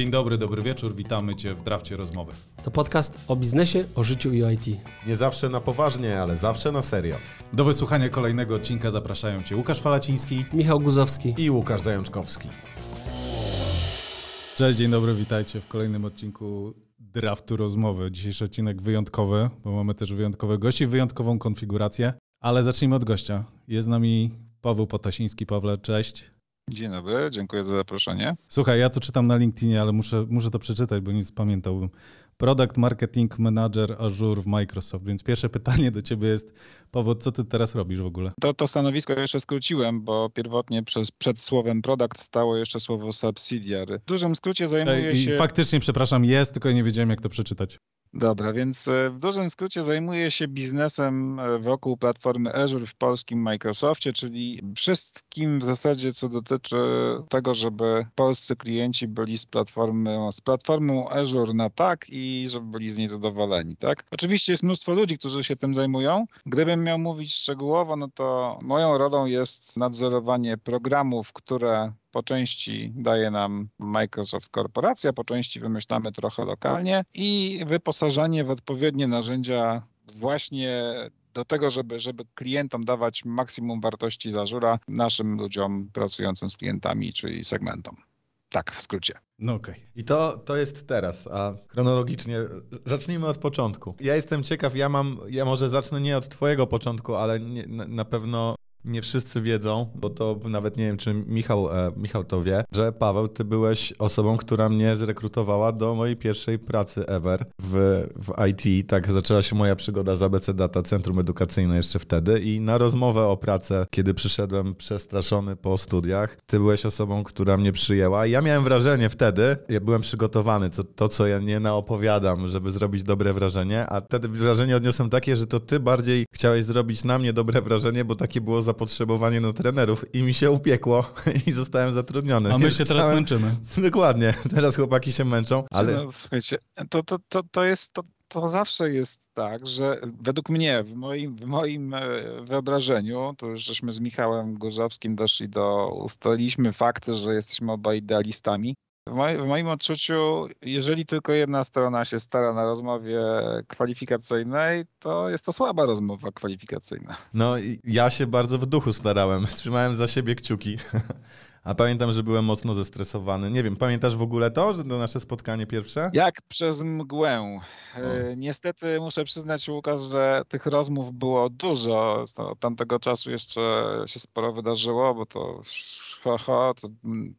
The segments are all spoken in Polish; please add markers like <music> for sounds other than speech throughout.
Dzień dobry, dobry wieczór, witamy Cię w Drafcie Rozmowy. To podcast o biznesie, o życiu i o IT. Nie zawsze na poważnie, ale zawsze na serio. Do wysłuchania kolejnego odcinka zapraszają Cię Łukasz Falaciński Michał Guzowski. I Łukasz Zajączkowski. Cześć, dzień dobry, witajcie w kolejnym odcinku Draftu Rozmowy. Dzisiejszy odcinek wyjątkowy, bo mamy też wyjątkowe gości, wyjątkową konfigurację. Ale zacznijmy od gościa. Jest z nami Paweł Potasiński. Pawle, cześć. Dzień dobry, dziękuję za zaproszenie. Słuchaj, ja to czytam na LinkedInie, ale muszę, muszę to przeczytać, bo nic pamiętałbym. Product Marketing Manager Azure w Microsoft. Więc pierwsze pytanie do ciebie jest, Paweł, co ty teraz robisz w ogóle? To, to stanowisko jeszcze skróciłem, bo pierwotnie przez, przed słowem product stało jeszcze słowo subsidiary. W dużym skrócie zajmuję I się... faktycznie, przepraszam, jest, tylko nie wiedziałem, jak to przeczytać. Dobra, więc e, w dużym skrócie zajmuję się biznesem e, wokół platformy Azure w polskim Microsoftie, czyli wszystkim w zasadzie, co dotyczy tego, żeby polscy klienci byli z platformą, z platformą Azure na tak i żeby byli z niej zadowoleni, tak? Oczywiście jest mnóstwo ludzi, którzy się tym zajmują. Gdybym miał mówić szczegółowo, no to moją rolą jest nadzorowanie programów, które po części daje nam Microsoft Korporacja, po części wymyślamy trochę lokalnie i wyposażanie w odpowiednie narzędzia właśnie do tego, żeby, żeby klientom dawać maksimum wartości z Azura naszym ludziom pracującym z klientami, czyli segmentom. Tak, w skrócie. No okej. Okay. I to, to jest teraz, a chronologicznie zacznijmy od początku. Ja jestem ciekaw, ja mam, ja może zacznę nie od twojego początku, ale nie, na, na pewno nie wszyscy wiedzą, bo to nawet nie wiem, czy Michał, e, Michał to wie, że Paweł, ty byłeś osobą, która mnie zrekrutowała do mojej pierwszej pracy ever w, w IT. Tak zaczęła się moja przygoda z ABC Data Centrum Edukacyjne jeszcze wtedy i na rozmowę o pracę, kiedy przyszedłem przestraszony po studiach, ty byłeś osobą, która mnie przyjęła. Ja miałem wrażenie wtedy, ja byłem przygotowany, co, to co ja nie naopowiadam, żeby zrobić dobre wrażenie, a wtedy wrażenie odniosłem takie, że to ty bardziej chciałeś zrobić na mnie dobre wrażenie, bo takie było zapotrzebowanie na trenerów i mi się upiekło <laughs> i zostałem zatrudniony. A my się teraz męczymy. <laughs> Dokładnie, teraz chłopaki się męczą, ale... No, słuchajcie, to, to, to, to jest... To... To zawsze jest tak, że według mnie, w moim, w moim e, wyobrażeniu, to już żeśmy z Michałem Gorzowskim doszli do, ustaliliśmy fakty, że jesteśmy obaj idealistami. W, moj, w moim odczuciu, jeżeli tylko jedna strona się stara na rozmowie kwalifikacyjnej, to jest to słaba rozmowa kwalifikacyjna. No, ja się bardzo w duchu starałem. <laughs> Trzymałem za siebie kciuki. <laughs> A pamiętam, że byłem mocno zestresowany. Nie wiem, pamiętasz w ogóle to, że to nasze spotkanie pierwsze? Jak przez mgłę. E, niestety muszę przyznać, Łukasz, że tych rozmów było dużo. Od tamtego czasu jeszcze się sporo wydarzyło, bo to haha, to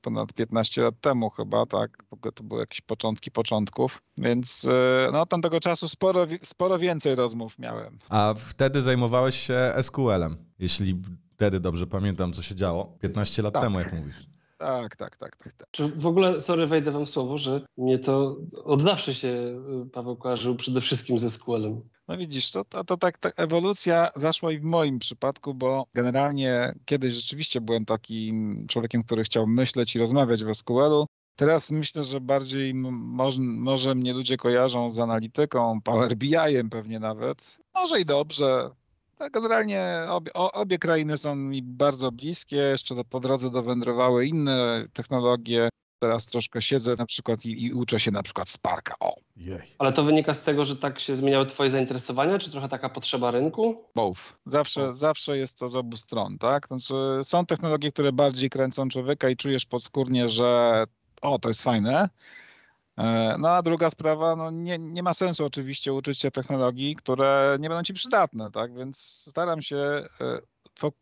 ponad 15 lat temu chyba, tak? To były jakieś początki początków, więc no od tamtego czasu sporo, sporo więcej rozmów miałem. A wtedy zajmowałeś się SQL-em, jeśli wtedy dobrze pamiętam, co się działo. 15 lat tak. temu, jak mówisz. Tak, tak, tak, tak, tak. Czy w ogóle, sorry, wejdę wam słowo, że mnie to od zawsze się Paweł kojarzył przede wszystkim ze SQL-em. No widzisz, to, to, to tak, ta ewolucja zaszła i w moim przypadku, bo generalnie kiedyś rzeczywiście byłem takim człowiekiem, który chciał myśleć i rozmawiać w SQL-u. Teraz myślę, że bardziej może, może mnie ludzie kojarzą z analityką, Power BI-em pewnie nawet. Może i dobrze, tak, generalnie obie, obie, krainy są mi bardzo bliskie. Jeszcze po drodze dowędrowały inne technologie. Teraz troszkę siedzę na przykład i, i uczę się na przykład Sparka. O. Jej. Ale to wynika z tego, że tak się zmieniały twoje zainteresowania, czy trochę taka potrzeba rynku? Both. Zawsze, zawsze jest to z obu stron, tak? Znaczy, są technologie, które bardziej kręcą człowieka i czujesz podskórnie, że o, to jest fajne. E, no a druga sprawa, no nie, nie ma sensu oczywiście uczyć się technologii, które nie będą ci przydatne, tak? Więc staram się e,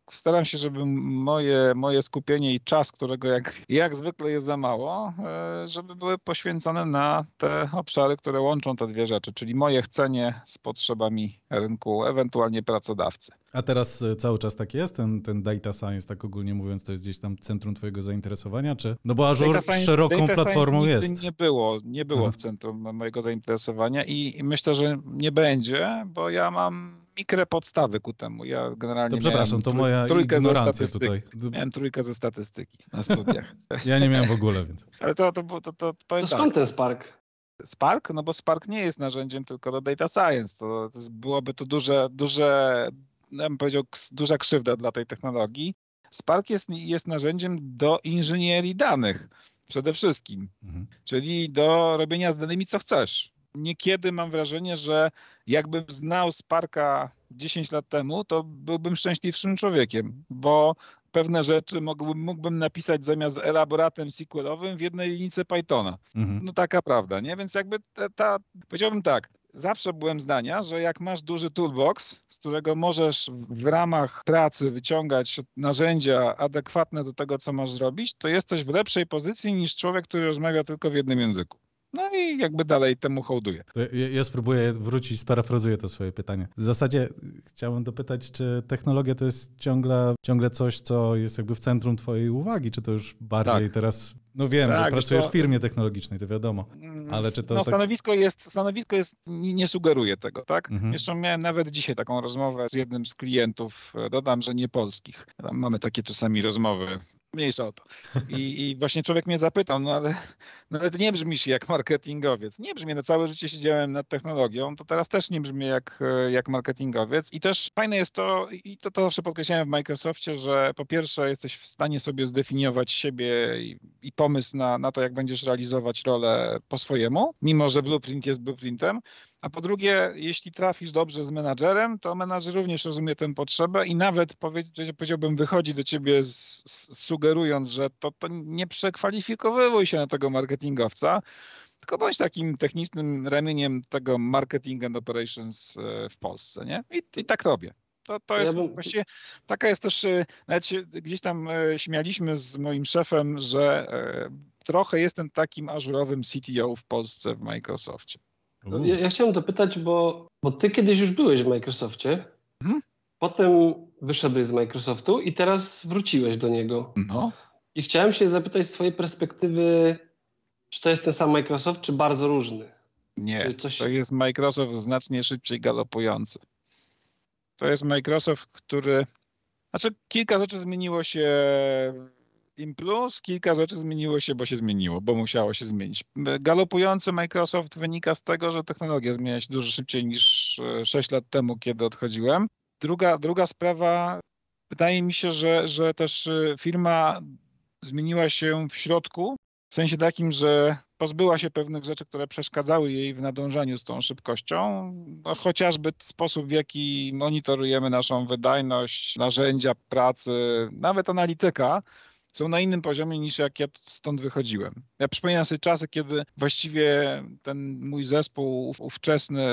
staram się, żeby moje, moje skupienie i czas, którego jak, jak zwykle jest za mało, e, żeby były poświęcone na te obszary, które łączą te dwie rzeczy, czyli moje chcenie z potrzebami rynku, ewentualnie pracodawcy. A teraz e, cały czas tak jest? Ten, ten data science, tak ogólnie mówiąc, to jest gdzieś tam centrum twojego zainteresowania? Czy... No bo Azure science, szeroką platformą jest. Nie było, nie było w centrum mojego zainteresowania i myślę, że nie będzie, bo ja mam mikre podstawy ku temu. Ja generalnie to przepraszam, to moja trójkę ignorancja tutaj. Miałem trójkę ze statystyki na studiach. <laughs> ja nie miałem w ogóle, więc. Ale to, to, to, to, to powiem to skąd tak. ten Spark? Spark? No bo Spark nie jest narzędziem tylko do data science. To, to byłoby to duże, duże, ja bym powiedział, duża krzywda dla tej technologii. Spark jest, jest narzędziem do inżynierii danych. przede wszystkim, mhm. czyli do robienia z danymi co chcesz. Niekiedy mam wrażenie, że jakbym znał Sparka 10 lat temu, to byłbym szczęśliwszym człowiekiem, bo pewne rzeczy mógłbym, mógłbym napisać zamiast elaboratem SQL-owym w jednej linijce Pythona. Mhm. No taka prawda, nie? Więc jakby ta, ta, powiedziałbym tak, zawsze byłem zdania, że jak masz duży toolbox, z którego możesz w ramach pracy wyciągać narzędzia adekwatne do tego, co masz zrobić, to jesteś w lepszej pozycji niż człowiek, który rozmawia tylko w jednym języku. No i jakby dalej temu hołduję. Ja, ja, spróbuję wrócić, sparafrazuję to swoje pytanie. W zasadzie chciałbym dopytać, czy technologia to jest ciągle, ciągle coś, co jest jakby w centrum twojej uwagi, czy to już bardziej tak. teraz no wiem, tak, że pracujesz w firmie technologicznej, to wiadomo. Mm, ale czy to. No, tak... stanowisko, jest, stanowisko jest, nie, nie sugeruje tego, tak? Mhm. Jeszcze miałem nawet dzisiaj taką rozmowę z jednym z klientów, dodam, że nie polskich. Mamy takie czasami rozmowy Mniejsza o to. I, I, właśnie człowiek mnie zapytał, no ale nawet nie brzmisz jak marketingowiec. Nie brzmi, no całe życie siedziałem nad technologią, to teraz też nie brzmi jak, jak marketingowiec. I też fajne jest to, i to, to zawsze podkreślałem w Microsoftie, że po pierwsze jesteś w stanie sobie zdefiniować siebie i, i pomysł na, na to, jak będziesz realizować rolę po swojemu, mimo że blueprint jest blueprintem. A po drugie, jeśli trafisz dobrze z menadżerem, to menadżer również rozumie tę potrzebę i nawet powiedziałbym, wychodzi do ciebie z, z, sugerując, że to, to nie przekwalifikowuj się na tego marketingowca, tylko bądź takim technicznym ramieniem tego marketing and operations e, w Polsce, nie? I, i tak robię. To, to jest ja bym... właściwie, taka jest też, e, nawet się gdzieś tam e, śmialiśmy z moim szefem, że trochę jestem takim ażurowym CTO w Polsce w Microsoftie. No, ja, ja, chciałem dopytać, bo, bo ty kiedyś już byłeś w Microsoftie, mhm. potem wyszedłeś z Microsoftu i teraz wróciłeś do niego. No. I chciałem się zapytać z twojej perspektywy, czy to jest ten sam Microsoft, czy bardzo różny? Nie, coś... to jest Microsoft znacznie szybciej galopujący. To jest Microsoft, który... Znaczy kilka rzeczy zmieniło się Team Plus kilka rzeczy zmieniło się, bo się zmieniło, bo musiało się zmienić. Galopujący Microsoft wynika z tego, że technologia zmienia się dużo szybciej niż 6 e, lat temu, kiedy odchodziłem. Druga, druga sprawa, wydaje mi się, że, że też e, firma zmieniła się w środku, w sensie takim, że pozbyła się pewnych rzeczy, które przeszkadzały jej w nadążaniu z tą szybkością, no, chociażby sposób, w jaki monitorujemy naszą wydajność, narzędzia pracy, nawet analityka są na innym poziomie niż jak ja stąd wychodziłem. Ja przypominam sobie czasy, kiedy właściwie ten mój zespół ówczesny,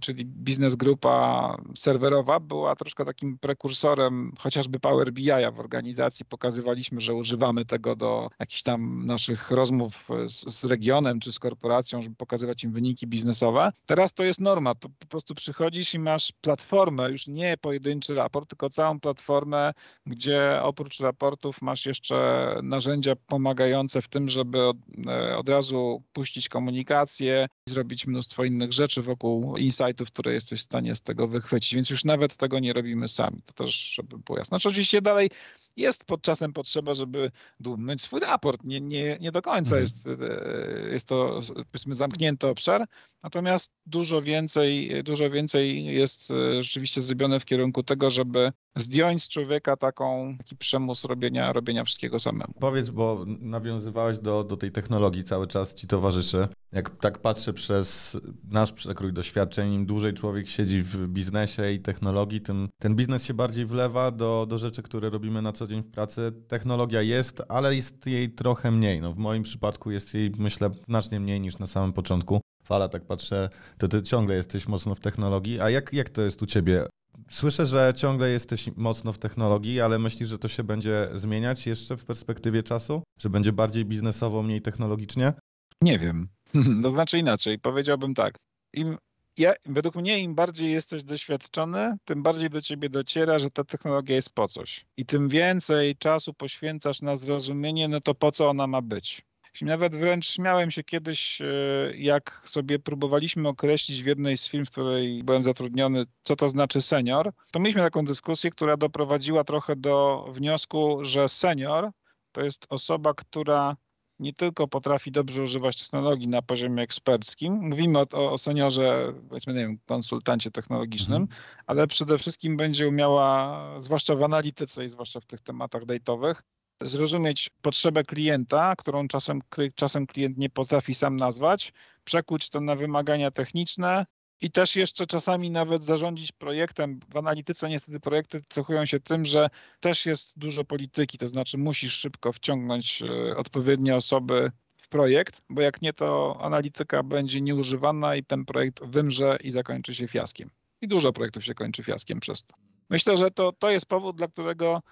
czyli biznes grupa serwerowa, była troszkę takim prekursorem chociażby Power BI'a w organizacji. Pokazywaliśmy, że używamy tego do jakichś tam naszych rozmów z, z regionem czy z korporacją, żeby pokazywać im wyniki biznesowe. Teraz to jest norma. To po prostu przychodzisz i masz platformę, już nie pojedynczy raport, tylko całą platformę, gdzie oprócz raportów masz jeszcze narzędzia pomagające w tym, żeby od, e, od razu puścić komunikację, zrobić mnóstwo innych rzeczy wokół insightów, które jesteś w stanie z tego wychwycić, więc już nawet tego nie robimy sami. To też, żeby było jasne. Znaczy, oczywiście dalej jest pod czasem potrzeba, żeby mieć swój raport. Nie, nie, nie do końca mhm. jest, e, jest to powiedzmy zamknięty obszar, natomiast dużo więcej, dużo więcej jest e, rzeczywiście zrobione w kierunku tego, żeby zdjąć z człowieka taką, taki przemus robienia, robienia wszystkiego samemu. Powiedz, bo nawiązywałeś do, do tej technologii, cały czas ci towarzyszy. Jak tak patrzę przez nasz przekrój doświadczeń, im dłużej człowiek siedzi w biznesie i technologii, tym ten biznes się bardziej wlewa do, do rzeczy, które robimy na co dzień w pracy. Technologia jest, ale jest jej trochę mniej. No, w moim przypadku jest jej, myślę, znacznie mniej niż na samym początku. Fala, tak patrzę, to ty ciągle jesteś mocno w technologii. A jak, jak to jest u ciebie? Słyszę, że ciągle jesteś mocno w technologii, ale myślisz, że to się będzie zmieniać jeszcze w perspektywie czasu? Że będzie bardziej biznesowo, mniej technologicznie? Nie wiem. <laughs> To znaczy inaczej. Powiedziałbym tak. Im ja, według mnie im bardziej jesteś doświadczony, tym bardziej do ciebie dociera, że ta technologia jest po coś. I tym więcej czasu poświęcasz na zrozumienie, no to po co ona ma być. Nawet wręcz śmiałem się kiedyś, e, jak sobie próbowaliśmy określić w jednej z firm, w której byłem zatrudniony, co to znaczy senior, to mieliśmy taką dyskusję, która doprowadziła trochę do wniosku, że senior to jest osoba, która nie tylko potrafi dobrze używać technologii na poziomie eksperckim, mówimy o, o seniorze, powiedzmy, nie wiem, konsultancie technologicznym, mhm. ale przede wszystkim będzie umiała, zwłaszcza w analityce i zwłaszcza w tych tematach datowych, zrozumieć potrzebę klienta, którą czasem, czasem klient nie potrafi sam nazwać, przekuć to na wymagania techniczne, i też jeszcze czasami nawet zarządzić projektem. W analityce niestety projekty cechują się tym, że też jest dużo polityki, to znaczy musisz szybko wciągnąć e, odpowiednie osoby w projekt, bo jak nie, to analityka będzie nieużywana i ten projekt wymrze i zakończy się fiaskiem. I dużo projektów się kończy fiaskiem przez to. Myślę, że to, to jest powód, dla którego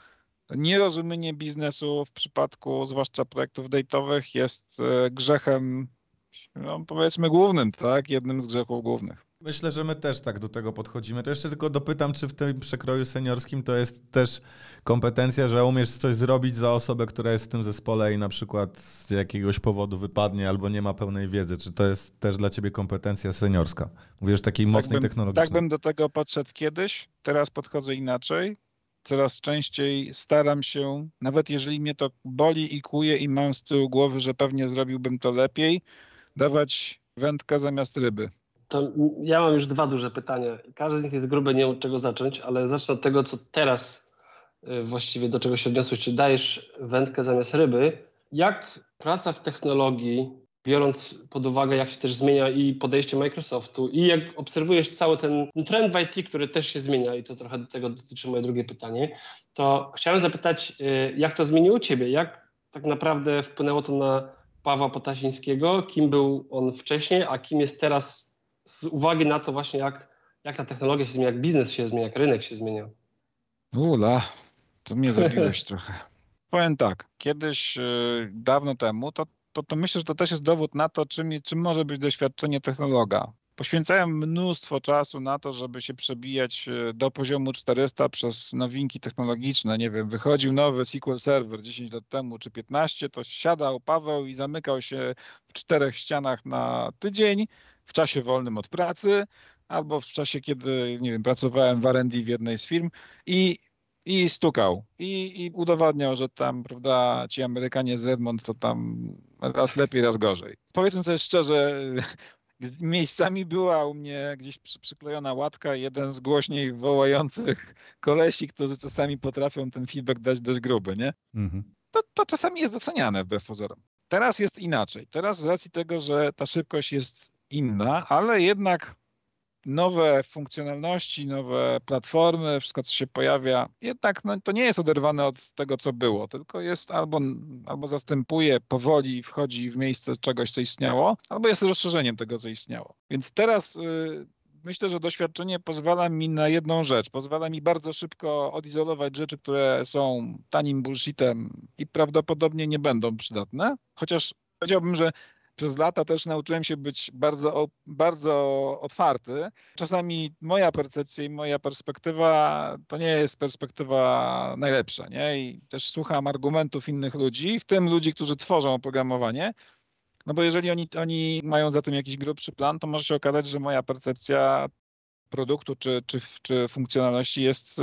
nierozumienie biznesu w przypadku zwłaszcza projektów datowych jest e, grzechem, no powiedzmy głównym, tak? Jednym z grzechów głównych. Myślę, że my też tak do tego podchodzimy. To jeszcze tylko dopytam, czy w tym przekroju seniorskim to jest też kompetencja, że umiesz coś zrobić za osobę, która jest w tym zespole i na przykład z jakiegoś powodu wypadnie albo nie ma pełnej wiedzy. Czy to jest też dla ciebie kompetencja seniorska? Mówisz takiej tak mocnej bym, technologicznej. Tak bym do tego podszedł kiedyś, teraz podchodzę inaczej. Coraz częściej staram się, nawet jeżeli mnie to boli i kuje i mam z tyłu głowy, że pewnie zrobiłbym to lepiej, dawać wędkę zamiast ryby. To ja mam już dwa duże pytania. Każdy z nich jest grube, nie od czego zacząć, ale zacznę od tego, co teraz y, właściwie do czego się odniosłeś. Czy dajesz wędkę zamiast ryby? Jak praca w technologii, biorąc pod uwagę, jak się też zmienia i podejście Microsoftu, i jak obserwujesz cały ten trend w IT, który też się zmienia, i to trochę do tego dotyczy moje drugie pytanie, to chciałem zapytać, y, jak to zmieniło Ciebie? Jak tak naprawdę wpłynęło to na Pawła Potasińskiego? Kim był on wcześniej, a kim jest teraz z uwagi na to właśnie, jak, jak ta technologia się zmienia, jak biznes się zmienia, jak rynek się zmienia. Ula, to mnie zabiłeś <laughs> trochę. Powiem tak, kiedyś, yy, dawno temu, to, to, to myślę, że to też jest dowód na to, czym, czym może być doświadczenie technologa. Poświęcałem mnóstwo czasu na to, żeby się przebijać y, do poziomu 400 przez nowinki technologiczne. Nie wiem, wychodził nowy SQL Server 10 lat temu czy 15, to siadał Paweł i zamykał się w czterech ścianach na tydzień w czasie wolnym od pracy albo w czasie, kiedy, nie wiem, pracowałem w R&D w jednej z firm i, i stukał i, i udowadniał, że tam, prawda, ci Amerykanie z Redmond to tam raz lepiej, raz gorzej. Powiedzmy sobie szczerze, <laughs> miejscami była u mnie gdzieś przy, przyklejona łatka jeden z głośniej wołających kolesi, którzy czasami potrafią ten feedback dać dość gruby, nie? Mhm. To, to czasami jest doceniane wbrew pozorom. Teraz jest inaczej. Teraz z racji tego, że ta szybkość jest inna, ale jednak nowe funkcjonalności, nowe platformy, wszystko co się pojawia, jednak no, to nie jest oderwane od tego, co było, tylko jest albo, albo zastępuje, powoli wchodzi w miejsce czegoś, co istniało, albo jest rozszerzeniem tego, co istniało. Więc teraz y, myślę, że doświadczenie pozwala mi na jedną rzecz. Pozwala mi bardzo szybko odizolować rzeczy, które są tanim bullshitem i prawdopodobnie nie będą przydatne, chociaż powiedziałbym, że przez lata też nauczyłem się być bardzo, bardzo otwarty. Czasami moja percepcja i moja perspektywa to nie jest perspektywa najlepsza, nie? I też słucham argumentów innych ludzi, w tym ludzi, którzy tworzą oprogramowanie. No bo jeżeli oni, oni mają za tym jakiś grubszy plan, to może się okazać, że moja percepcja produktu czy, czy, czy funkcjonalności jest y,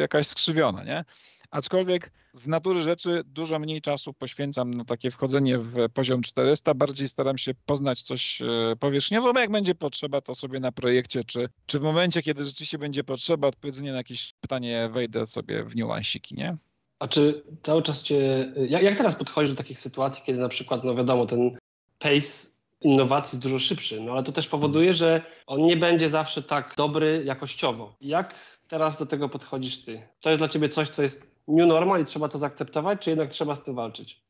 jakaś skrzywiona, nie? Aczkolwiek z natury rzeczy dużo mniej czasu poświęcam na takie wchodzenie w poziom 400. Bardziej staram się poznać coś e, powierzchniowo, bo jak będzie potrzeba, to sobie na projekcie, czy, czy w momencie, kiedy rzeczywiście będzie potrzeba odpowiedzenia na jakieś pytanie, wejdę sobie w niuansiki, nie? A czy cały czas cię. Jak, jak teraz podchodzisz do takich sytuacji, kiedy na przykład, no wiadomo, ten pace innowacji dużo szybszy, no ale to też powoduje, że on nie będzie zawsze tak dobry jakościowo. Jak teraz do tego podchodzisz ty? To jest dla ciebie coś, co jest new normal i trzeba to zaakceptować, czy jednak trzeba z tym walczyć?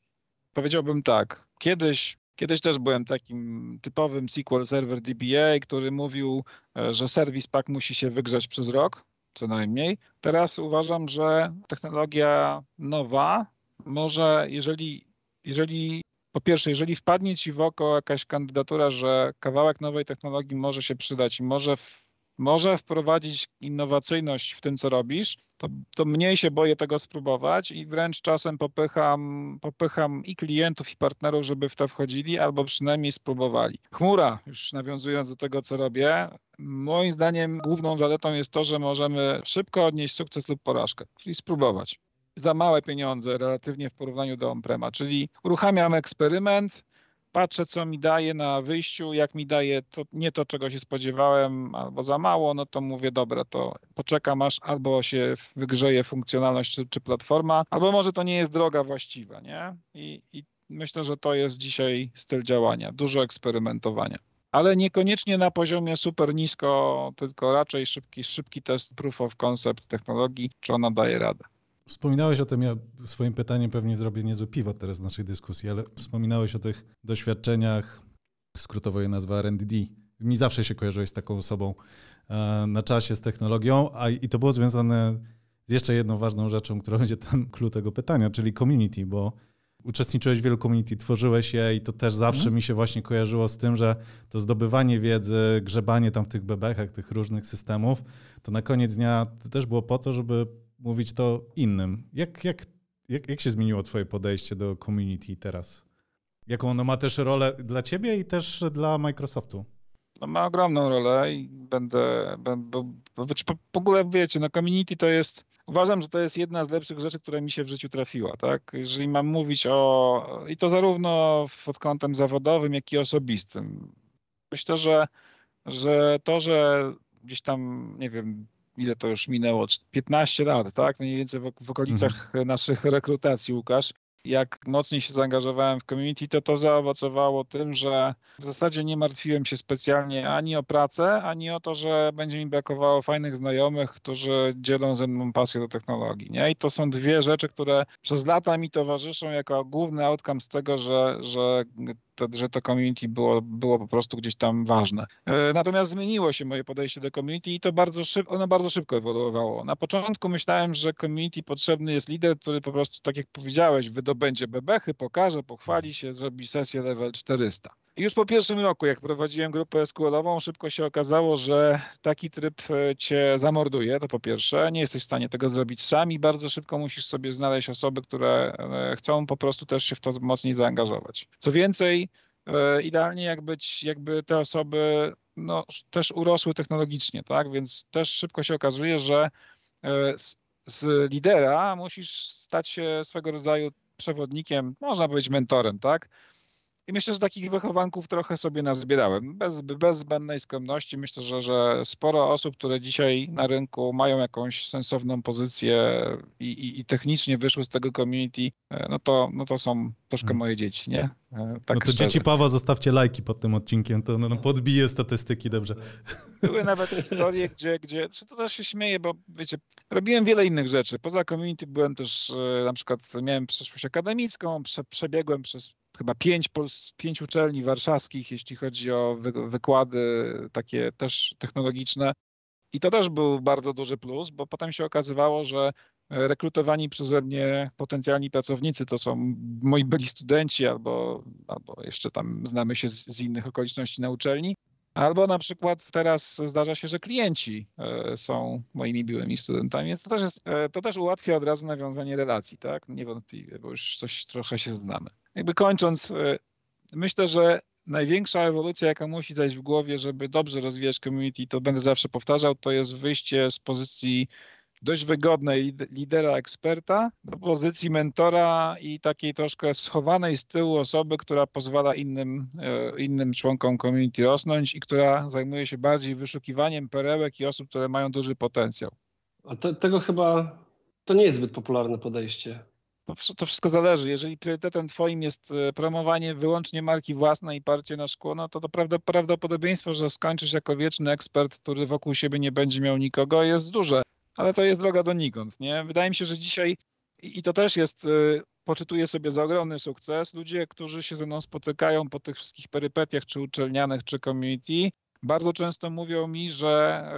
Powiedziałbym tak. Kiedyś, kiedyś też byłem takim typowym SQL Server DBA, który mówił, e, że serwis pack musi się wygrzać przez rok, co najmniej. Teraz uważam, że technologia nowa może, jeżeli, jeżeli po pierwsze, jeżeli wpadnie ci w oko jakaś kandydatura, że kawałek nowej technologii może się przydać i może może wprowadzić innowacyjność w tym, co robisz, to, to mniej się boję tego spróbować i wręcz czasem popycham, popycham i klientów, i partnerów, żeby w to wchodzili, albo przynajmniej spróbowali. Chmura, już nawiązując do tego, co robię, moim zdaniem główną zaletą jest to, że możemy szybko odnieść sukces lub porażkę, czyli spróbować. Za małe pieniądze relatywnie w porównaniu do on-prema, czyli uruchamiam eksperyment, patrzę, co mi daje na wyjściu, jak mi daje to, nie to, czego się spodziewałem, albo za mało, no to mówię, dobra, to poczekam aż albo się wygrzeje funkcjonalność czy, czy platforma, albo może to nie jest droga właściwa, nie? I, I myślę, że to jest dzisiaj styl działania, dużo eksperymentowania ale niekoniecznie na poziomie super nisko, tylko raczej szybki, szybki test proof of concept technologii, czy ona daje radę. Wspominałeś o tym, ja swoim pytaniem pewnie zrobię niezły pivot teraz w naszej dyskusji, ale wspominałeś o tych doświadczeniach, skrótowo je nazwa R&D. Mi zawsze się kojarzyłeś z taką osobą e, na czasie, z technologią, a i to było związane z jeszcze jedną ważną rzeczą, która będzie ten clue tego pytania, czyli community, bo uczestniczyłeś w wielu community, tworzyłeś je i to też zawsze mm. mi się właśnie kojarzyło z tym, że to zdobywanie wiedzy, grzebanie tam w tych bebechach, tych różnych systemów, to na koniec dnia to też było po to, żeby mówić to innym. Jak, jak, jak, jak się zmieniło twoje podejście do community teraz? Jaką ono ma też rolę dla ciebie i też dla Microsoftu? No, ma ogromną rolę i będę, będę bo, w ogóle wiecie, no community to jest, uważam, że to jest jedna z lepszych rzeczy, która mi się w życiu trafiła, tak? Jeżeli mam mówić o, i to zarówno pod kątem zawodowym, jak i osobistym. Myślę, że, że to, że gdzieś tam, nie wiem, ile to już minęło, 15 lat, tak? Mniej więcej w, w okolicach mhm. naszych rekrutacji, Łukasz jak mocniej się zaangażowałem w community, to to zaowocowało tym, że w zasadzie nie martwiłem się specjalnie ani o pracę, ani o to, że będzie mi brakowało fajnych znajomych, którzy dzielą ze mną pasję do technologii. Nie? I to są dwie rzeczy, które przez lata mi towarzyszą jako główny outcome z tego, że, że to, że to community było, było po prostu gdzieś tam ważne. E, natomiast zmieniło się moje podejście do community i to bardzo szybko, ono bardzo szybko ewoluowało. Na początku myślałem, że community potrzebny jest lider, który po prostu, tak jak powiedziałeś, wydobędzie bebechy, pokaże, pochwali się, zrobi sesję level 400. I już po pierwszym roku, jak prowadziłem grupę SQL-ową, szybko się okazało, że taki tryb e, cię zamorduje, to po pierwsze. Nie jesteś w stanie tego zrobić sam i bardzo szybko musisz sobie znaleźć osoby, które e, chcą po prostu też się w to mocniej zaangażować. Co więcej, e, idealnie jakby, jakby te osoby no, też urosły technologicznie, tak? Więc też szybko się okazuje, że z, z lidera musisz stać się swego rodzaju przewodnikiem, można powiedzieć mentorem, tak? I myślę, że takich wychowanków trochę sobie nazbierałem. Bez, bez zbędnej skromności myślę, że, że sporo osób, które dzisiaj na rynku mają jakąś sensowną pozycję i, i, i technicznie wyszły z tego community, e, no to, no to są troszkę hmm. moje dzieci, nie? E, tak no to szczerze. dzieci Pawła, zostawcie lajki pod tym odcinkiem, to no, no podbije statystyki dobrze. Były nawet historie, <laughs> gdzie, gdzie to też się śmieje, bo wiecie, robiłem wiele innych rzeczy. Poza community byłem też, e, na przykład miałem przeszłość akademicką, prze, przebiegłem przez chyba pięć, pięć uczelni warszawskich, jeśli chodzi o wy, wykłady takie też technologiczne. I to też był bardzo duży plus, bo potem się okazywało, że rekrutowani przeze mnie potencjalni pracownicy to są moi byli studenci albo, albo jeszcze tam znamy się z, z innych okoliczności na uczelni. Albo na przykład teraz zdarza się, że klienci e, są moimi byłymi studentami, więc to też, jest, e, to też ułatwia od razu nawiązanie relacji, tak? Niewątpliwie, bo już coś trochę się znamy. Jakby kończąc, e, myślę, że największa ewolucja, jaka musi zajść w głowie, żeby dobrze rozwijać community, to będę zawsze powtarzał, to jest wyjście z pozycji dość wygodnej lidera eksperta do pozycji mentora i takiej troszkę schowanej z tyłu osoby, która pozwala innym, e, innym członkom community rosnąć i która zajmuje się bardziej wyszukiwaniem perełek i osób, które mają duży potencjał. A te, tego chyba to nie jest zbyt popularne podejście. To, wszystko zależy. Jeżeli priorytetem twoim jest e, promowanie wyłącznie marki własnej i parcie na szkło, no to, to prawdopodobieństwo, że skończysz jako wieczny ekspert, który wokół siebie nie będzie miał nikogo, jest duże ale to jest droga donikąd. Nie? Wydaje mi się, że dzisiaj, i to też jest, y, poczytuję sobie za ogromny sukces, ludzie, którzy się ze mną spotykają po tych wszystkich perypetiach, czy uczelnianych, czy community, bardzo często mówią mi, że,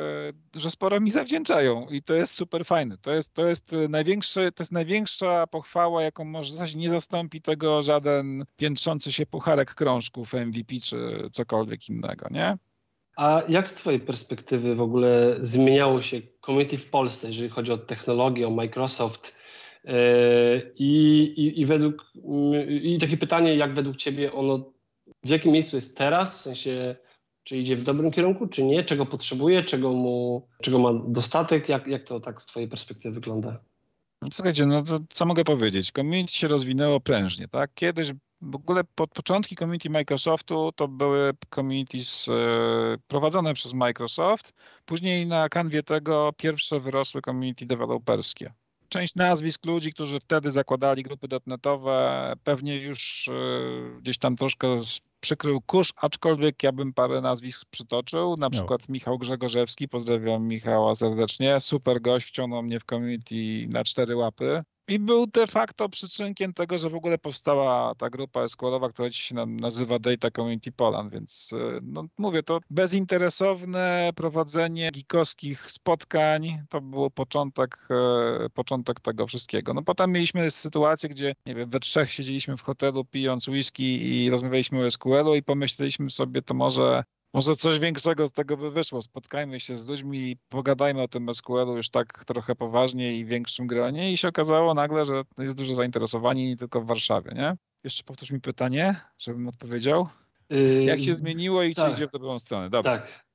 y, że sporo mi zawdzięczają i to jest super fajne. To jest, to jest, największy, to jest największa pochwała, jaką może w nie zastąpi tego żaden piętrzący się pucharek krążków MVP czy cokolwiek innego, nie? A jak z Twojej perspektywy w ogóle zmieniało się community w Polsce, jeżeli chodzi o technologię, o Microsoft? Yy, I, i, i, według, I takie pytanie, jak według Ciebie ono, w jakim miejscu jest teraz? W sensie, czy idzie w dobrym kierunku, czy nie? Czego potrzebuje, czego, mu, czego ma dostatek? Jak, jak to tak z Twojej perspektywy wygląda? Słuchajcie, no to co mogę powiedzieć? Community się rozwinęło prężnie, tak? Kiedyś W ogóle pod początki community Microsoftu to były communities e, prowadzone przez Microsoft. Później na kanwie tego pierwsze wyrosły community deweloperskie. Część nazwisk ludzi, którzy wtedy zakładali grupy dotnetowe, pewnie już e, gdzieś tam troszkę przykrył kurz, aczkolwiek ja bym parę nazwisk przytoczył. Na przykład Michał Grzegorzewski, pozdrawiam Michała serdecznie. Super gość, wciągnął mnie w community na cztery łapy. I był de facto przyczynkiem tego, że w ogóle powstała ta grupa SQL-owa, która dzisiaj się nazywa Data Community Poland, więc e, no, mówię, to bezinteresowne prowadzenie gikowskich spotkań to był początek, e, początek tego wszystkiego. No potem mieliśmy sytuację, gdzie nie wiem, we trzech siedzieliśmy w hotelu pijąc whisky i rozmawialiśmy o SQL-u i pomyśleliśmy sobie, to może może coś większego z tego by wyszło. Spotkajmy się z ludźmi, pogadajmy o tym SQL-u już tak trochę poważniej i w większym gronie i się okazało nagle, że jest dużo zainteresowanie nie tylko w Warszawie, nie? Jeszcze powtórz mi pytanie, żebym odpowiedział. Yy, Jak się zmieniło i tak. czy idzie w dobrą stronę? Dobra. Tak.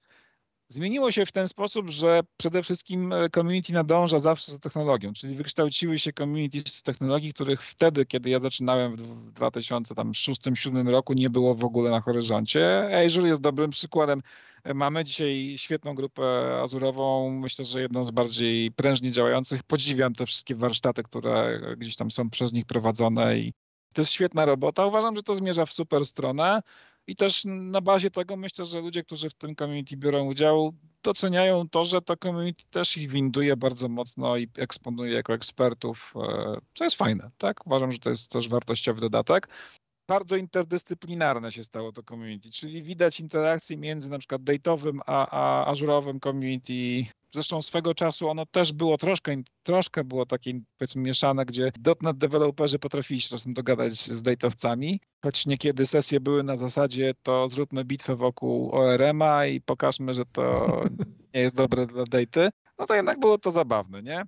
Zmieniło się w ten sposób, że przede wszystkim e, community nadąża zawsze za technologią, czyli wykształciły się community z technologii, których wtedy, kiedy ja zaczynałem w 2006-2007 roku nie było w ogóle na horyzoncie. Azure jest dobrym przykładem. E, mamy dzisiaj świetną grupę azurową, myślę, że jedną z bardziej prężnie działających. Podziwiam te wszystkie warsztaty, które gdzieś tam są przez nich prowadzone i to jest świetna robota. Uważam, że to zmierza w super stronę. I też na bazie tego myślę, że ludzie, którzy w tym community biorą udział, doceniają to, że to community też ich winduje bardzo mocno i eksponuje jako ekspertów, e, co jest fajne, tak? Uważam, że to jest też wartościowy dodatek. Bardzo interdyscyplinarne się stało to community, czyli widać interakcje między na przykład date'owym a, a ażurowym community, Zresztą swego czasu ono też było troszkę, troszkę było takie powiedzmy mieszane, gdzie dotnet deweloperzy potrafili się czasem dogadać z dejtowcami, choć niekiedy sesje były na zasadzie to zróbmy bitwę wokół ORM-a i pokażmy, że to <laughs> nie jest dobre dla dejty. No to jednak było to zabawne, nie?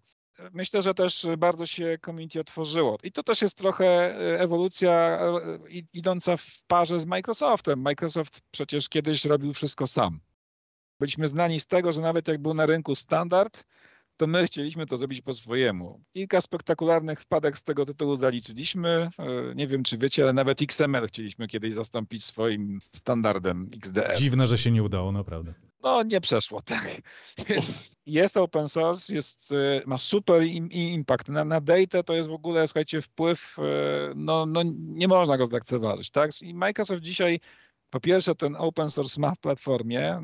Myślę, że też bardzo się community otworzyło. I to też jest trochę e, ewolucja e, idąca w parze z Microsoftem. Microsoft przecież kiedyś robił wszystko sam. Byliśmy znani z tego, że nawet jak był na rynku standard, to my chcieliśmy to zrobić po swojemu. Kilka spektakularnych wpadek z tego tytułu zaliczyliśmy. E, nie wiem, czy wiecie, ale nawet XML chcieliśmy kiedyś zastąpić swoim standardem XDR. Dziwne, że się nie udało, naprawdę. No, nie przeszło, <laughs> tak. Więc jest open source, jest, e, ma super impact. Na, na data to jest w ogóle, słuchajcie, wpływ, e, no, no nie można go zlekceważyć, tak? I Microsoft dzisiaj po pierwsze, ten open source ma w platformie.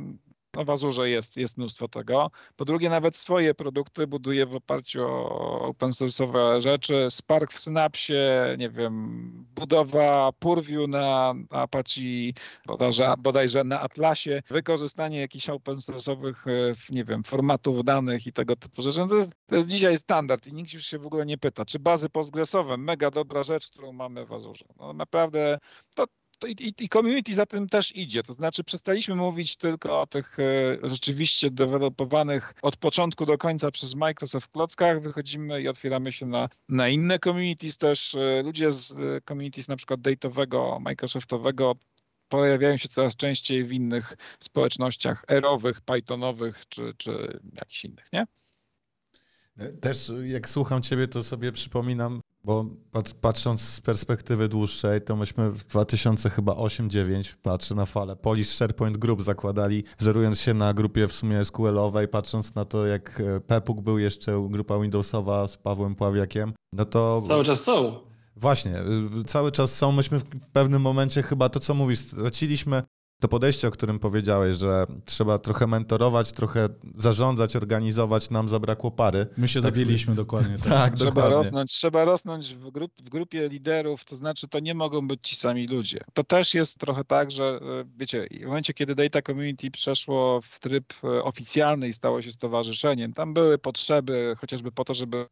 No w Azurze jest, jest mnóstwo tego. Po drugie, nawet swoje produkty buduje w oparciu o open source'owe rzeczy. Spark w Synapsie, nie wiem, budowa Purview na Apache, bodajże, bodajże na Atlasie, wykorzystanie jakichś open source'owych, e, nie wiem, formatów danych i tego typu rzeczy. No to, jest, to jest dzisiaj standard i nikt już się w ogóle nie pyta, czy bazy postgresowe, mega dobra rzecz, którą mamy w Azurze. No naprawdę to, to i, i, community za tym też idzie. To znaczy przestaliśmy mówić tylko o tych e, rzeczywiście dewelopowanych od początku do końca przez Microsoft klockach. Wychodzimy i otwieramy się na, na inne communities też. E, ludzie z e, communities na przykład date'owego, Microsoftowego pojawiają się coraz częściej w innych społecznościach erowych, pythonowych czy, czy jakichś innych, nie? Też jak słucham ciebie, to sobie przypominam bo patrząc z perspektywy dłuższej, to myśmy w 2008-2009, patrzę na falę, Polish SharePoint Group zakładali, wzorując się na grupie w sumie SQL-owej, patrząc na to, jak e, Pepuk był jeszcze grupa Windowsowa z Pawłem Pławiakiem, no to... Cały czas są. Właśnie, y, cały czas są. Myśmy w pewnym momencie chyba to, co mówisz, straciliśmy to podejście, o którym powiedziałeś, że trzeba trochę mentorować, trochę zarządzać, organizować, nam zabrakło pary. My się tak zagięliśmy dokładnie. <laughs> Tak, tak trzeba dokładnie. Rosnąć, trzeba rosnąć w, grup, w grupie liderów, to znaczy to nie mogą być ci sami ludzie. To też jest trochę tak, że e, wiecie, w momencie, kiedy Data Community przeszło w tryb e, oficjalny i stało się stowarzyszeniem, tam były potrzeby chociażby po to, żeby e,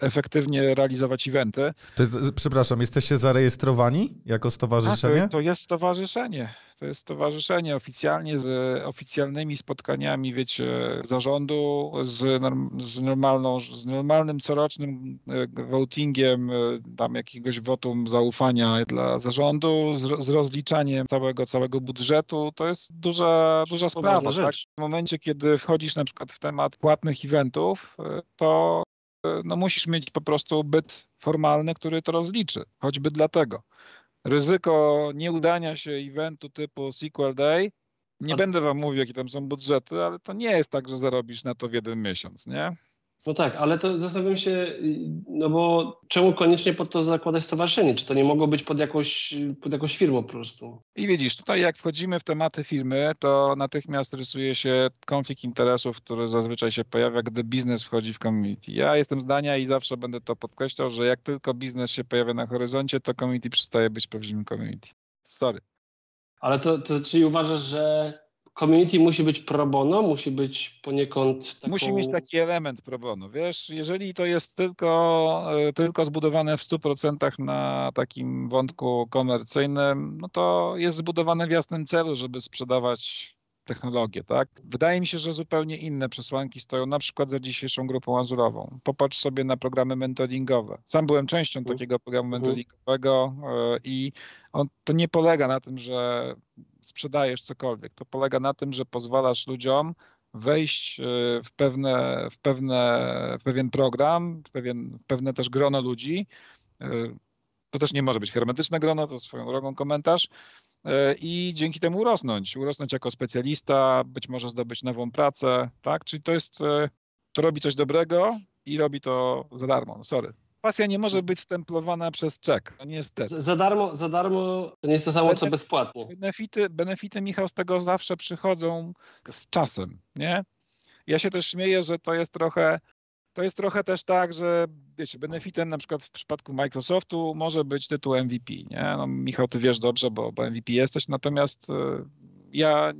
efektywnie realizować eventy. Jest, przepraszam, jesteście zarejestrowani jako stowarzyszenie? A, to, to jest stowarzyszenie. To jest stowarzyszenie oficjalnie z oficjalnymi spotkaniami, wiecie, zarządu, z, z, normalną, z normalnym corocznym e, votingiem, e, tam jakiegoś wotum zaufania dla zarządu, z, z rozliczaniem całego, całego budżetu. To jest duża, duża sprawa. Tak? W momencie, kiedy wchodzisz na przykład w temat płatnych eventów, e, to no musisz mieć po prostu byt formalny, który to rozliczy, choćby dlatego. Ryzyko nieudania się eventu typu Sequel Day. Nie będę wam mówił, jakie tam są budżety, ale to nie jest tak, że zarobisz na to w jeden miesiąc, nie? No tak, ale to zastanawiam się, no bo czemu koniecznie pod to zakładać stowarzyszenie? Czy to nie mogło być pod jakąś, pod jakąś firmą po prostu? I widzisz, tutaj jak wchodzimy w tematy firmy, to natychmiast rysuje się konflikt interesów, który zazwyczaj się pojawia, gdy biznes wchodzi w community. Ja jestem zdania i zawsze będę to podkreślał, że jak tylko biznes się pojawia na horyzoncie, to community przestaje być prawdziwym community. Sorry. Ale to, to czyli uważasz, że community musi być pro bono, musi być poniekąd taką... Musi mieć taki element pro bono, wiesz, jeżeli to jest tylko, e, tylko zbudowane w 100% na takim wątku komercyjnym, no to jest zbudowane w jasnym celu, żeby sprzedawać technologię, tak? Wydaje mi się, że zupełnie inne przesłanki stoją na przykład za dzisiejszą grupą azurową. Popatrz sobie na programy mentoringowe. Sam byłem częścią mhm. takiego programu mhm. mentoringowego e, i on, to nie polega na tym, że sprzedajesz cokolwiek. To polega na tym, że pozwalasz ludziom wejść e, w, pewne, w, pewne, w pewien program, w pewien, pewne też grono ludzi. E, to też nie może być hermetyczne grono, to swoją drogą komentarz. E, I dzięki temu urosnąć, urosnąć jako specjalista, być może zdobyć nową pracę, tak? Czyli to jest, to robi coś dobrego i robi to za darmo. Sorry, pasja nie może być stemplowana przez czek, no niestety. Za darmo, za darmo to nie jest to samo, co bezpłatnie. Benefity, benefity, Michał, z tego zawsze przychodzą z czasem, nie? Ja się też śmieję, że to jest trochę, to jest trochę też tak, że wiecie, benefitem na przykład w przypadku Microsoftu może być tytuł MVP, nie? No, Michał, ty wiesz dobrze, bo, bo MVP jesteś, natomiast e, ja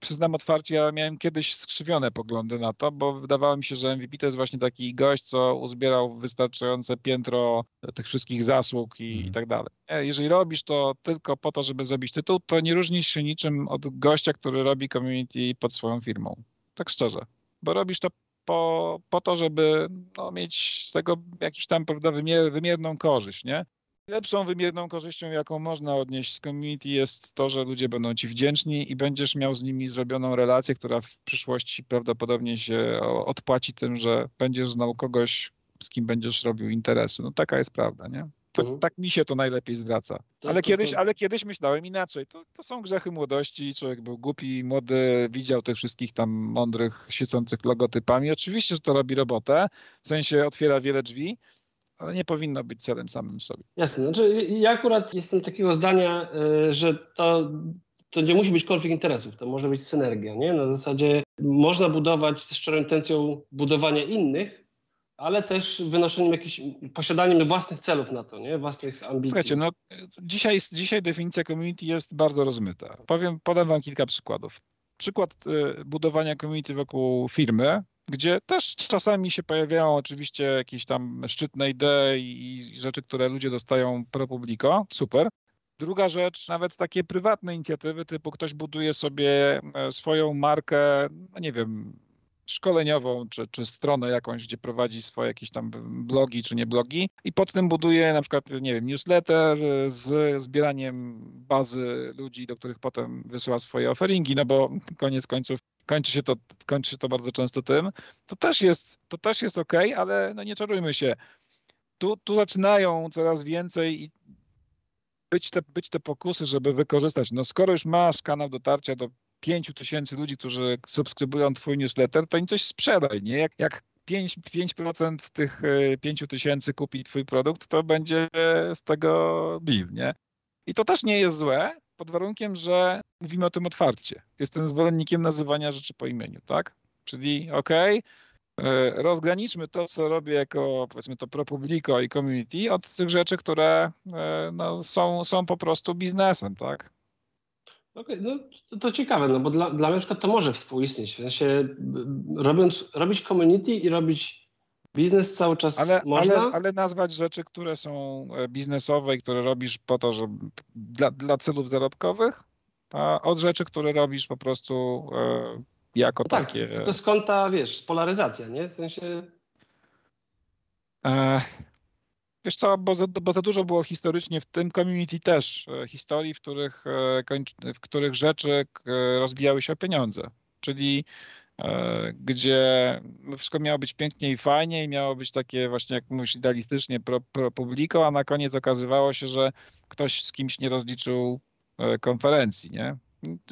przyznam otwarcie, ja miałem kiedyś skrzywione poglądy na to, bo wydawało mi się, że MVP to jest właśnie taki gość, co uzbierał wystarczające piętro tych wszystkich zasług i, mm. i tak dalej. Jeżeli robisz to tylko po to, żeby zrobić tytuł, to nie różnisz się niczym od gościa, który robi community pod swoją firmą. Tak szczerze. Bo robisz to po, po to, żeby no, mieć z tego jakiś tam prawda, wymier, wymierną korzyść, nie? Lepszą wymierną korzyścią, jaką można odnieść z community jest to, że ludzie będą ci wdzięczni i będziesz miał z nimi zrobioną relację, która w przyszłości prawdopodobnie się odpłaci tym, że będziesz znał kogoś, z kim będziesz robił interesy. No taka jest prawda, nie? Tak, mhm. tak mi się to najlepiej zwraca. Ale, to, kiedyś, to... ale kiedyś myślałem inaczej. To, to są grzechy młodości. Człowiek był głupi, młody, widział tych wszystkich tam mądrych, świecących logotypami. Oczywiście, że to robi robotę, w sensie otwiera wiele drzwi, ale nie powinno być celem samym sobie. Jasne. Znaczy, ja akurat jestem takiego zdania, y, że to, to nie musi być konflikt interesów, to może być synergia. Nie? Na zasadzie można budować z szczerą intencją budowania innych, ale też wynoszeniem jakichś, posiadaniem własnych celów na to, nie? własnych ambicji. Słuchajcie, no dzisiaj, dzisiaj definicja community jest bardzo rozmyta. Powiem, podam wam kilka przykładów. Przykład y, budowania community wokół firmy gdzie też czasami się pojawiają oczywiście jakieś tam szczytne idee i rzeczy, które ludzie dostają pro publico. Super. Druga rzecz, nawet takie prywatne inicjatywy, typu ktoś buduje sobie e, swoją markę, no nie wiem, szkoleniową, czy, czy stronę jakąś, gdzie prowadzi swoje jakieś tam blogi, czy nie blogi i pod tym buduje na przykład, nie wiem, newsletter z zbieraniem bazy ludzi, do których potem wysyła swoje offeringi, no bo koniec końców kończy się to, kończy się to bardzo często tym, to też jest, to też jest ok, ale no nie czarujmy się. Tu, tu zaczynają coraz więcej być te, być te pokusy, żeby wykorzystać. No skoro już masz kanał dotarcia do 5 tysięcy ludzi, którzy subskrybują twój newsletter, to im coś sprzedaj, nie? Jak, jak 5%, 5 tych 5 tysięcy kupi twój produkt, to będzie z tego deal, nie? I to też nie jest złe, pod warunkiem, że mówimy o tym otwarcie. Jestem zwolennikiem nazywania rzeczy po imieniu, tak? Czyli okej, okay, rozgraniczmy to, co robię jako powiedzmy to pro publico i community od tych rzeczy, które e, no, są, są po prostu biznesem, tak? Okej, okay, no to, to, ciekawe, no bo dla, dla mnie to może współistnieć. W sensie robiąc, robić community i robić Biznes cały czas ale, można? Ale, ale nazwać rzeczy, które są e, biznesowe i które robisz po to, że dla, dla celów zarobkowych, a od rzeczy, które robisz po prostu e, jako no tak, takie... Tak, tylko skąd ta, wiesz, polaryzacja, nie? W sensie... E, wiesz co, bo za, bo za dużo było historycznie w tym community też e, historii, w których, e, w których rzeczy rozbijały się o pieniądze. Czyli e, gdzie wszystko miało być pięknie i fajnie i miało być takie właśnie, jak mówisz, idealistycznie pro, pro publiko, a na koniec okazywało się, że ktoś z kimś nie rozliczył e, konferencji, nie?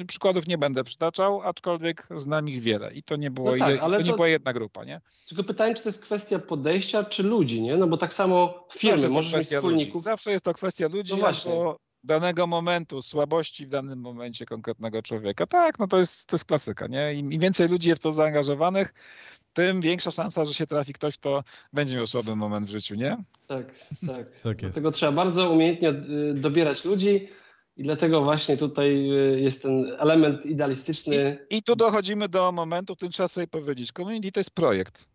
Przykładów nie będę przytaczał, aczkolwiek znam ich wiele i to nie, było, no tak, to nie to, była jedna grupa, nie? Tylko pytanie, czy to jest kwestia podejścia, czy ludzi, nie? No bo tak samo firmy, możesz mieć wspólników. Ludzi. Zawsze jest to kwestia ludzi, no albo danego momentu, słabości w danym momencie konkretnego człowieka. Tak, no to jest, to jest klasyka, nie? Im, Im więcej ludzi jest w to zaangażowanych, tym większa szansa, że się trafi ktoś, kto będzie miał słaby moment w życiu, nie? Tak, tak. tak jest. Dlatego trzeba bardzo umiejętnie y, dobierać ludzi, i dlatego właśnie tutaj y, jest ten element idealistyczny. I, I, tu dochodzimy do momentu, w którym trzeba sobie powiedzieć, community to jest projekt.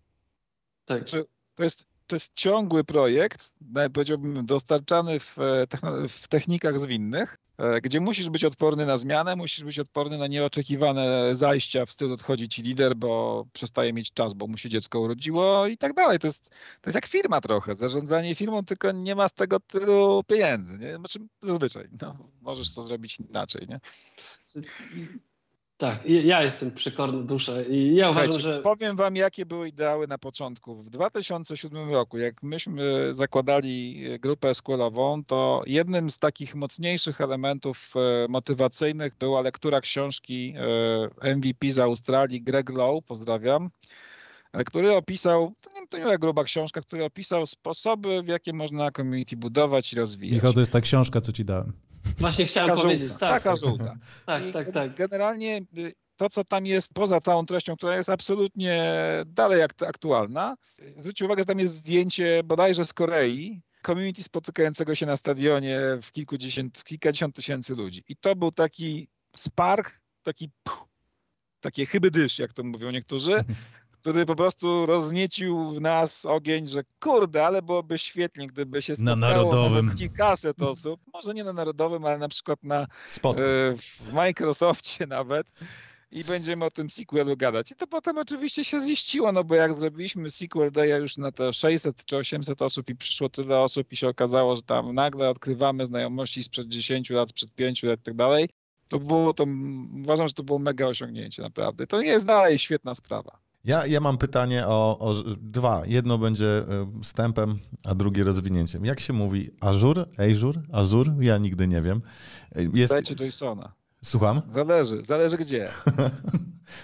Tak. Znaczy, to jest, to jest ciągły projekt, powiedziałbym dostarczany w, e, w technikach zwinnych, e, gdzie musisz być odporny na zmianę, musisz być odporny na nieoczekiwane zajścia w stylu odchodzi ci lider, bo przestaje mieć czas, bo mu się dziecko urodziło i tak dalej. To jest, to jest jak firma trochę, zarządzanie firmą, tylko nie ma z tego tylu pieniędzy. Nie? Znaczy, zazwyczaj, no, możesz to zrobić inaczej. Nie? Tak, ja jestem przekorny duszę i ja uważam, że... Powiem wam, jakie były ideały na początku. W 2007 roku, jak myśmy zakładali grupę SQL-ową, to jednym z takich mocniejszych elementów e, motywacyjnych była lektura książki e, MVP z Australii, Greg Lowe, pozdrawiam, e, który opisał, to nie, to nie była gruba książka, który opisał sposoby, w jakie można community budować i rozwijać. Michał, to jest ta książka, co ci dałem. Właśnie chciałem taka powiedzieć. Żółta, tak. Taka żółta. <laughs> tak, tak, tak. Generalnie y, to, co tam jest poza całą treścią, która jest absolutnie dalej aktualna, zwróćcie uwagę, że tam jest zdjęcie bodajże z Korei, community spotykającego się na stadionie w kilkudziesiąt, w kilkadziesiąt tysięcy ludzi. I to był taki spark, taki puh, takie chyby dysz, jak to mówią niektórzy, <laughs> który po prostu rozniecił w nas ogień, że kurde, ale byłoby świetnie, gdyby się spotkało na narodowym. nawet kilkaset osób, może nie na narodowym, ale na przykład na, e, w Microsoftie nawet i będziemy o tym sequelu gadać. I to potem oczywiście się ziściło, no bo jak zrobiliśmy sequel Day'a już na te 600 czy 800 osób i przyszło tyle osób i się okazało, że tam nagle odkrywamy znajomości sprzed 10 lat, sprzed 5 lat i tak dalej, to było to, uważam, że to było mega osiągnięcie naprawdę. To nie jest dalej świetna sprawa. Ja, ja mam pytanie o, o dwa. Jedno będzie e, wstępem, a drugie rozwinięciem. Jak się mówi Azure, Azure, Azure? Ja nigdy nie wiem. E, jest... Dajcie Jasona. Słucham? Zależy, zależy gdzie.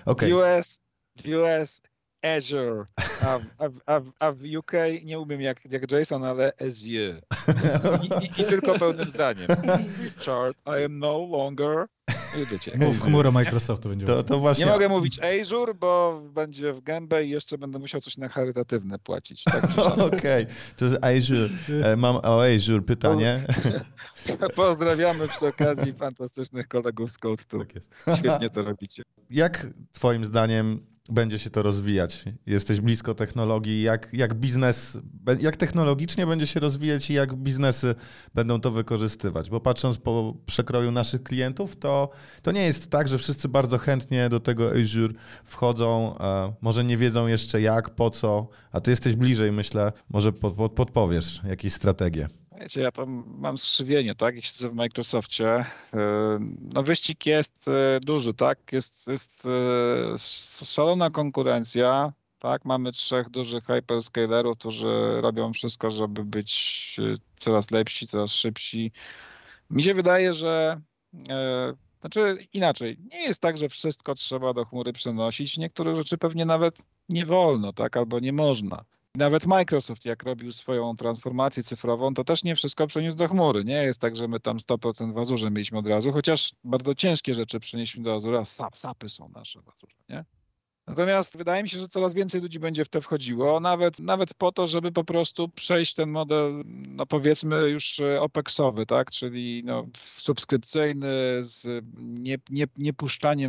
okay. US, US Azure, a, a, a, a, w UK nie umiem jak, jak Jason, ale Azure. I, i, I, tylko pełnym zdaniem. Richard, I am no longer Wiecie, Mów chmura Microsoftu będzie. To, to właśnie... Nie mogę mówić Azure, bo będzie w gębę i jeszcze będę musiał coś na charytatywne płacić. Tak <laughs> Okej, okay. to jest Azure. E, mam o Azure pytanie. <laughs> Pozdrawiamy przy okazji fantastycznych kolegów z Code Tak Świetnie to robicie. Jak twoim zdaniem będzie się to rozwijać. Jesteś blisko technologii, jak, jak biznes, jak technologicznie będzie się rozwijać i jak biznesy będą to wykorzystywać. Bo patrząc po przekroju naszych klientów, to, to nie jest tak, że wszyscy bardzo chętnie do tego Azure wchodzą, e, może nie wiedzą jeszcze jak, po co, a ty jesteś bliżej, myślę, może pod, pod, podpowiesz jakieś strategie. Wiecie, ja tam mam skrzywienie, tak, jak siedzę w Microsoftie. E, no wyścig jest e, duży, tak, jest, jest e, szalona konkurencja, tak, mamy trzech dużych hyperscalerów, którzy robią wszystko, żeby być coraz lepsi, coraz szybsi. Mi się wydaje, że znaczy inaczej, nie jest tak, że wszystko trzeba do chmury przenosić. Niektóre rzeczy pewnie nawet nie wolno, tak, albo nie można. Nawet Microsoft, jak robił swoją transformację cyfrową, to też nie wszystko przeniósł do chmury. Nie jest tak, że my tam 100% w Azurze mieliśmy od razu, chociaż bardzo ciężkie rzeczy przenieśliśmy do Azura, SAP, SAPy są nasze w Azurze, nie? Natomiast wydaje mi się, że coraz więcej ludzi będzie w to wchodziło, nawet, nawet po to, żeby po prostu przejść ten model, no powiedzmy już e, OPEX-owy, tak? czyli no, subskrypcyjny z nie, nie, nie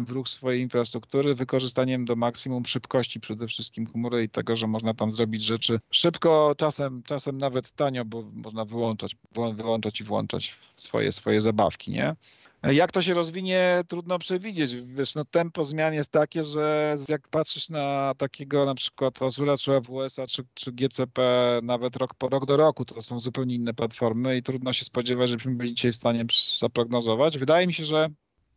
w ruch swojej infrastruktury, wykorzystaniem do maksimum szybkości przede wszystkim chmury i tego, że można tam zrobić rzeczy szybko, czasem, czasem nawet tanio, bo można wyłączać, wyłączać i włączać swoje, swoje zabawki, nie? Jak to się rozwinie, trudno przewidzieć. Wiesz, no tempo zmian jest takie, że jak patrzysz na takiego na przykład Azura, czy AWS-a, czy, czy GCP, nawet rok po rok do roku, to są zupełnie inne platformy i trudno się spodziewać, żebyśmy byli dzisiaj w stanie zaprognozować. Wydaje mi się, że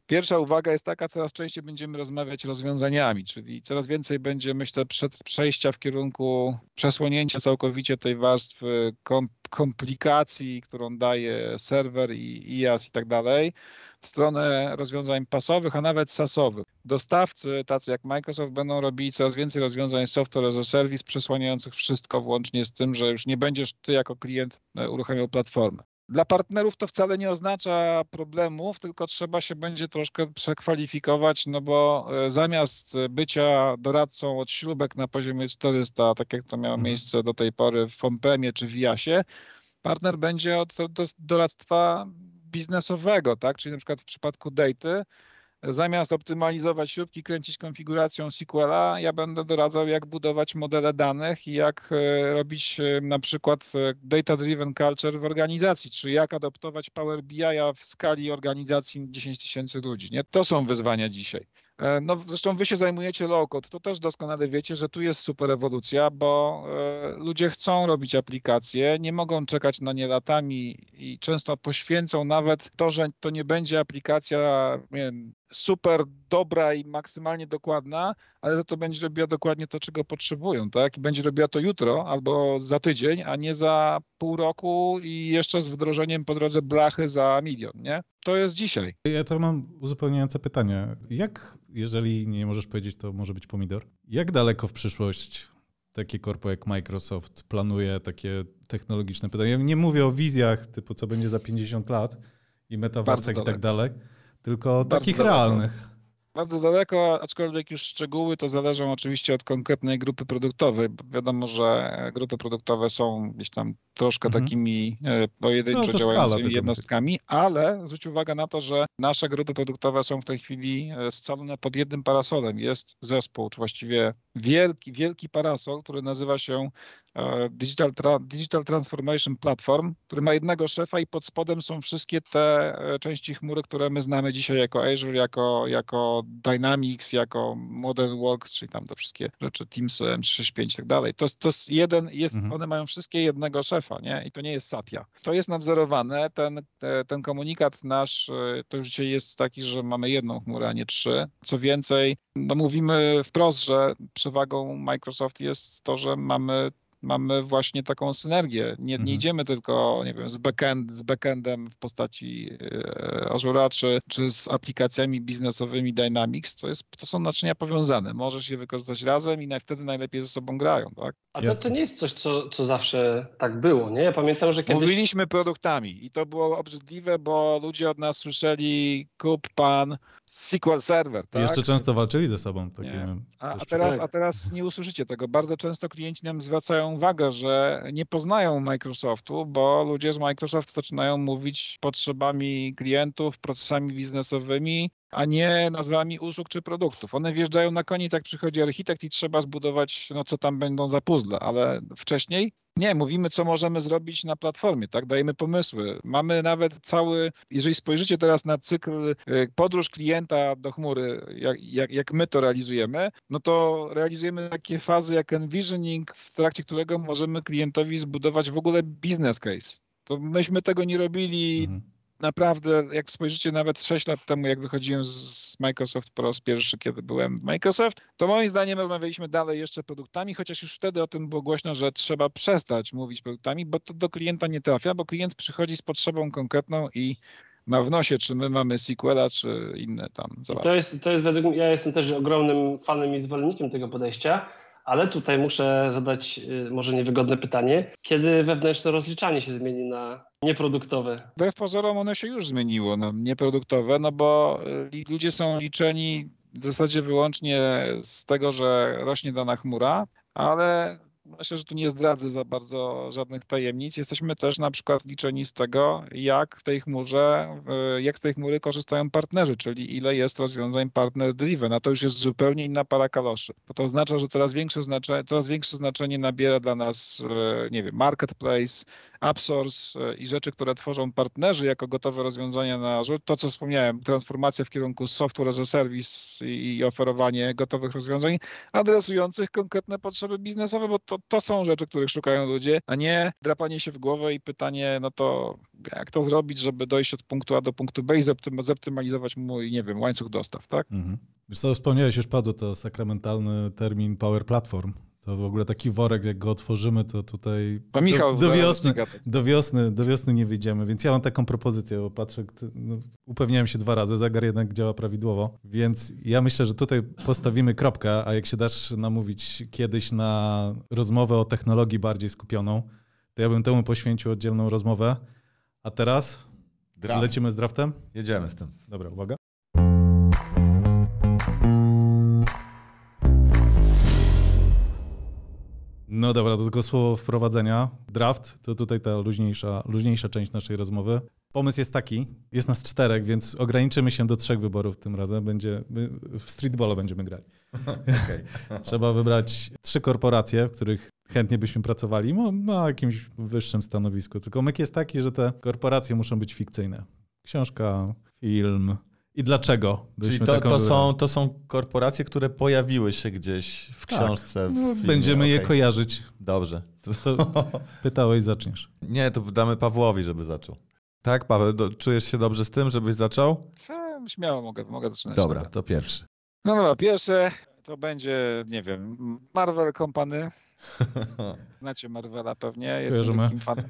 Pierwsza uwaga jest taka, coraz częściej będziemy rozmawiać rozwiązaniami, czyli coraz więcej będzie, myślę, przed przejścia w kierunku przesłonięcia całkowicie tej warstwy komplikacji, którą daje serwer i IaaS i tak dalej, w stronę rozwiązań pasowych, a nawet SaaSowych. Dostawcy, tacy jak Microsoft, będą robili coraz więcej rozwiązań software as a service, przesłaniających wszystko, włącznie z tym, że już nie będziesz ty jako klient e, uruchamiał platformy. Dla partnerów to wcale nie oznacza problemów, tylko trzeba się będzie troszkę przekwalifikować, no bo e, zamiast bycia doradcą od śrubek na poziomie 400, tak jak to miało mhm. miejsce do tej pory w on-premie czy w IASie, partner będzie od doradztwa biznesowego, tak? Czyli na przykład w przypadku Data zamiast optymalizować śrubki, kręcić konfiguracją SQL-a, ja będę doradzał, jak budować modele danych i jak e, robić e, na przykład e, data-driven culture w organizacji, czy jak adoptować Power BI w skali organizacji 10 tysięcy ludzi. Nie? To są wyzwania dzisiaj. No, zresztą wy się zajmujecie low-code, to też doskonale wiecie, że tu jest super ewolucja, bo ludzie chcą robić aplikacje, nie mogą czekać na nie latami i często poświęcą nawet to, że to nie będzie aplikacja wiem, super dobra i maksymalnie dokładna, ale za to będzie robiła dokładnie to, czego potrzebują, tak? I będzie robiła to jutro albo za tydzień, a nie za pół roku i jeszcze z wdrożeniem po drodze blachy za milion, nie? To jest dzisiaj. Ja to mam uzupełniające pytanie. Jak, jeżeli nie możesz powiedzieć, to może być pomidor, jak daleko w przyszłość takie korpo jak Microsoft planuje takie technologiczne pytania? Ja nie mówię o wizjach typu co będzie za 50 lat i metaversach i tak dalej, tylko Bardzo takich daleko. realnych. Bardzo daleko, aczkolwiek już szczegóły to zależą oczywiście od konkretnej grupy produktowej. Wiadomo, że grupy produktowe są gdzieś tam troszkę mhm. takimi e, pojedynczo no, działającymi jednostkami, ale zwróć uwagę na to, że nasze grupy produktowe są w tej chwili e, scalone pod jednym parasolem. Jest zespół, czy właściwie wielki, wielki parasol, który nazywa się Digital, Digital Transformation Platform, który ma jednego szefa i pod spodem są wszystkie te części chmury, które my znamy dzisiaj jako Azure, jako, jako Dynamics, jako Modern Works, czyli tam te wszystkie rzeczy, Teams M365 i tak dalej. To, to jest jeden, jest, mhm. one mają wszystkie jednego szefa szefa, nie? I to nie jest Satya. To jest nadzorowane. Ten, ten komunikat nasz e, to już dzisiaj jest taki, że mamy jedną chmurę, a nie trzy. Co więcej, no mówimy wprost, że przewagą Microsoft jest to, że mamy mamy właśnie taką synergię. Nie, mhm. nie idziemy tylko, nie wiem, z, backend, z backendem w postaci e, Azure czy, czy z aplikacjami biznesowymi Dynamics. To, jest, to są naczynia powiązane. Możesz je wykorzystać razem i wtedy najlepiej ze sobą grają, tak? A to, to nie jest coś, co, co zawsze tak było, nie? Ja pamiętam, że kiedyś... Mówiliśmy produktami i to było obrzydliwe, bo ludzie od nas słyszeli kup pan SQL Server, tak? Jeszcze często walczyli ze sobą. Takim a, a, teraz, a teraz nie usłyszycie tego. Bardzo często klienci nam zwracają uwagę, że nie poznają Microsoftu, bo ludzie z Microsoft zaczynają mówić potrzebami klientów, procesami biznesowymi, a nie nazwami usług czy produktów. One wjeżdżają na koniec, jak przychodzi architekt i trzeba zbudować, no co tam będą za puzzle, ale wcześniej nie, mówimy, co możemy zrobić na platformie, tak? Dajemy pomysły. Mamy nawet cały, jeżeli spojrzycie teraz na cykl y, podróż klienta do chmury, jak, jak, jak my to realizujemy, no to realizujemy takie fazy jak envisioning, w trakcie którego możemy klientowi zbudować w ogóle business case. To myśmy tego nie robili mhm naprawdę, jak spojrzycie nawet 6 lat temu, jak wychodziłem z Microsoft po raz pierwszy, kiedy byłem w Microsoft, to moim zdaniem rozmawialiśmy dalej jeszcze produktami, chociaż już wtedy o tym było głośno, że trzeba przestać mówić produktami, bo to do klienta nie trafia, bo klient przychodzi z potrzebą konkretną i ma w nosie, czy my mamy SQL-a, czy inne tam. To jest, to jest według mnie, ja jestem też ogromnym fanem i zwolennikiem tego podejścia, ale tutaj muszę zadać y, może niewygodne pytanie. Kiedy wewnętrzne rozliczanie się zmieni na nieproduktowe? Wbrew pozorom one się już zmieniło na nieproduktowe, no bo y, ludzie są liczeni w zasadzie wyłącznie z tego, że rośnie dana chmura, ale Myślę, że tu nie zdradzę za bardzo żadnych tajemnic. Jesteśmy też na przykład liczeni z tego, jak w tej chmurze, jak z tej chmury korzystają partnerzy, czyli ile jest rozwiązań partner-driven, a to już jest zupełnie inna para kaloszy. Bo to oznacza, że coraz większe, znaczenie, coraz większe znaczenie nabiera dla nas, e, nie wiem, marketplace, AppSource e, i rzeczy, które tworzą partnerzy jako gotowe rozwiązania na Azure. To, co wspomniałem, transformacja w kierunku software as a service i oferowanie gotowych rozwiązań adresujących konkretne potrzeby biznesowe, bo to, to są rzeczy, których szukają ludzie, a nie drapanie się w głowę i pytanie, no to jak to zrobić, żeby dojść od punktu A do punktu B i zoptymalizować mój, nie wiem, łańcuch dostaw, tak? Mhm. Wiesz co, wspomniałeś już, padło to sakramentalny termin Power Platform. To w ogóle taki worek, jak go otworzymy, to tutaj do, do, wiosny, do, wiosny, do wiosny nie wyjdziemy. Więc ja mam taką propozycję, bo patrzę, no, upewniałem się dwa razy, zegar jednak działa prawidłowo. Więc ja myślę, że tutaj postawimy kropkę, a jak się dasz namówić kiedyś na rozmowę o technologii bardziej skupioną, to ja bym temu poświęcił oddzielną rozmowę. A teraz Draft. lecimy z draftem? Jedziemy z tym. Dobra, uwaga. No dobra, to tylko słowo wprowadzenia. Draft to tutaj ta luźniejsza, luźniejsza część naszej rozmowy. Pomysł jest taki, jest nas czterech, więc ograniczymy się do trzech wyborów tym razem. Będzie, w streetballu będziemy grać. <laughs> Okay. <laughs> Trzeba wybrać trzy korporacje, w których chętnie byśmy pracowali no, na jakimś wyższym stanowisku. Tylko myk jest taki, że te korporacje muszą być fikcyjne. Książka, film, i dlaczego? Czyli to, to, są, to są korporacje, które pojawiły się gdzieś w tak. książce. W no, będziemy okay. je kojarzyć. Dobrze. To <laughs> pytałeś, zaczniesz. Nie, to damy Pawłowi, żeby zaczął. Tak, Paweł, do, czujesz się dobrze z tym, żebyś zaczął? Śmiało mogę, mogę zaczynać. Dobra, to pierwszy. No dobra, pierwsze to będzie, nie wiem, Marvel Company. Znacie Marvela pewnie, jestem takim fanem,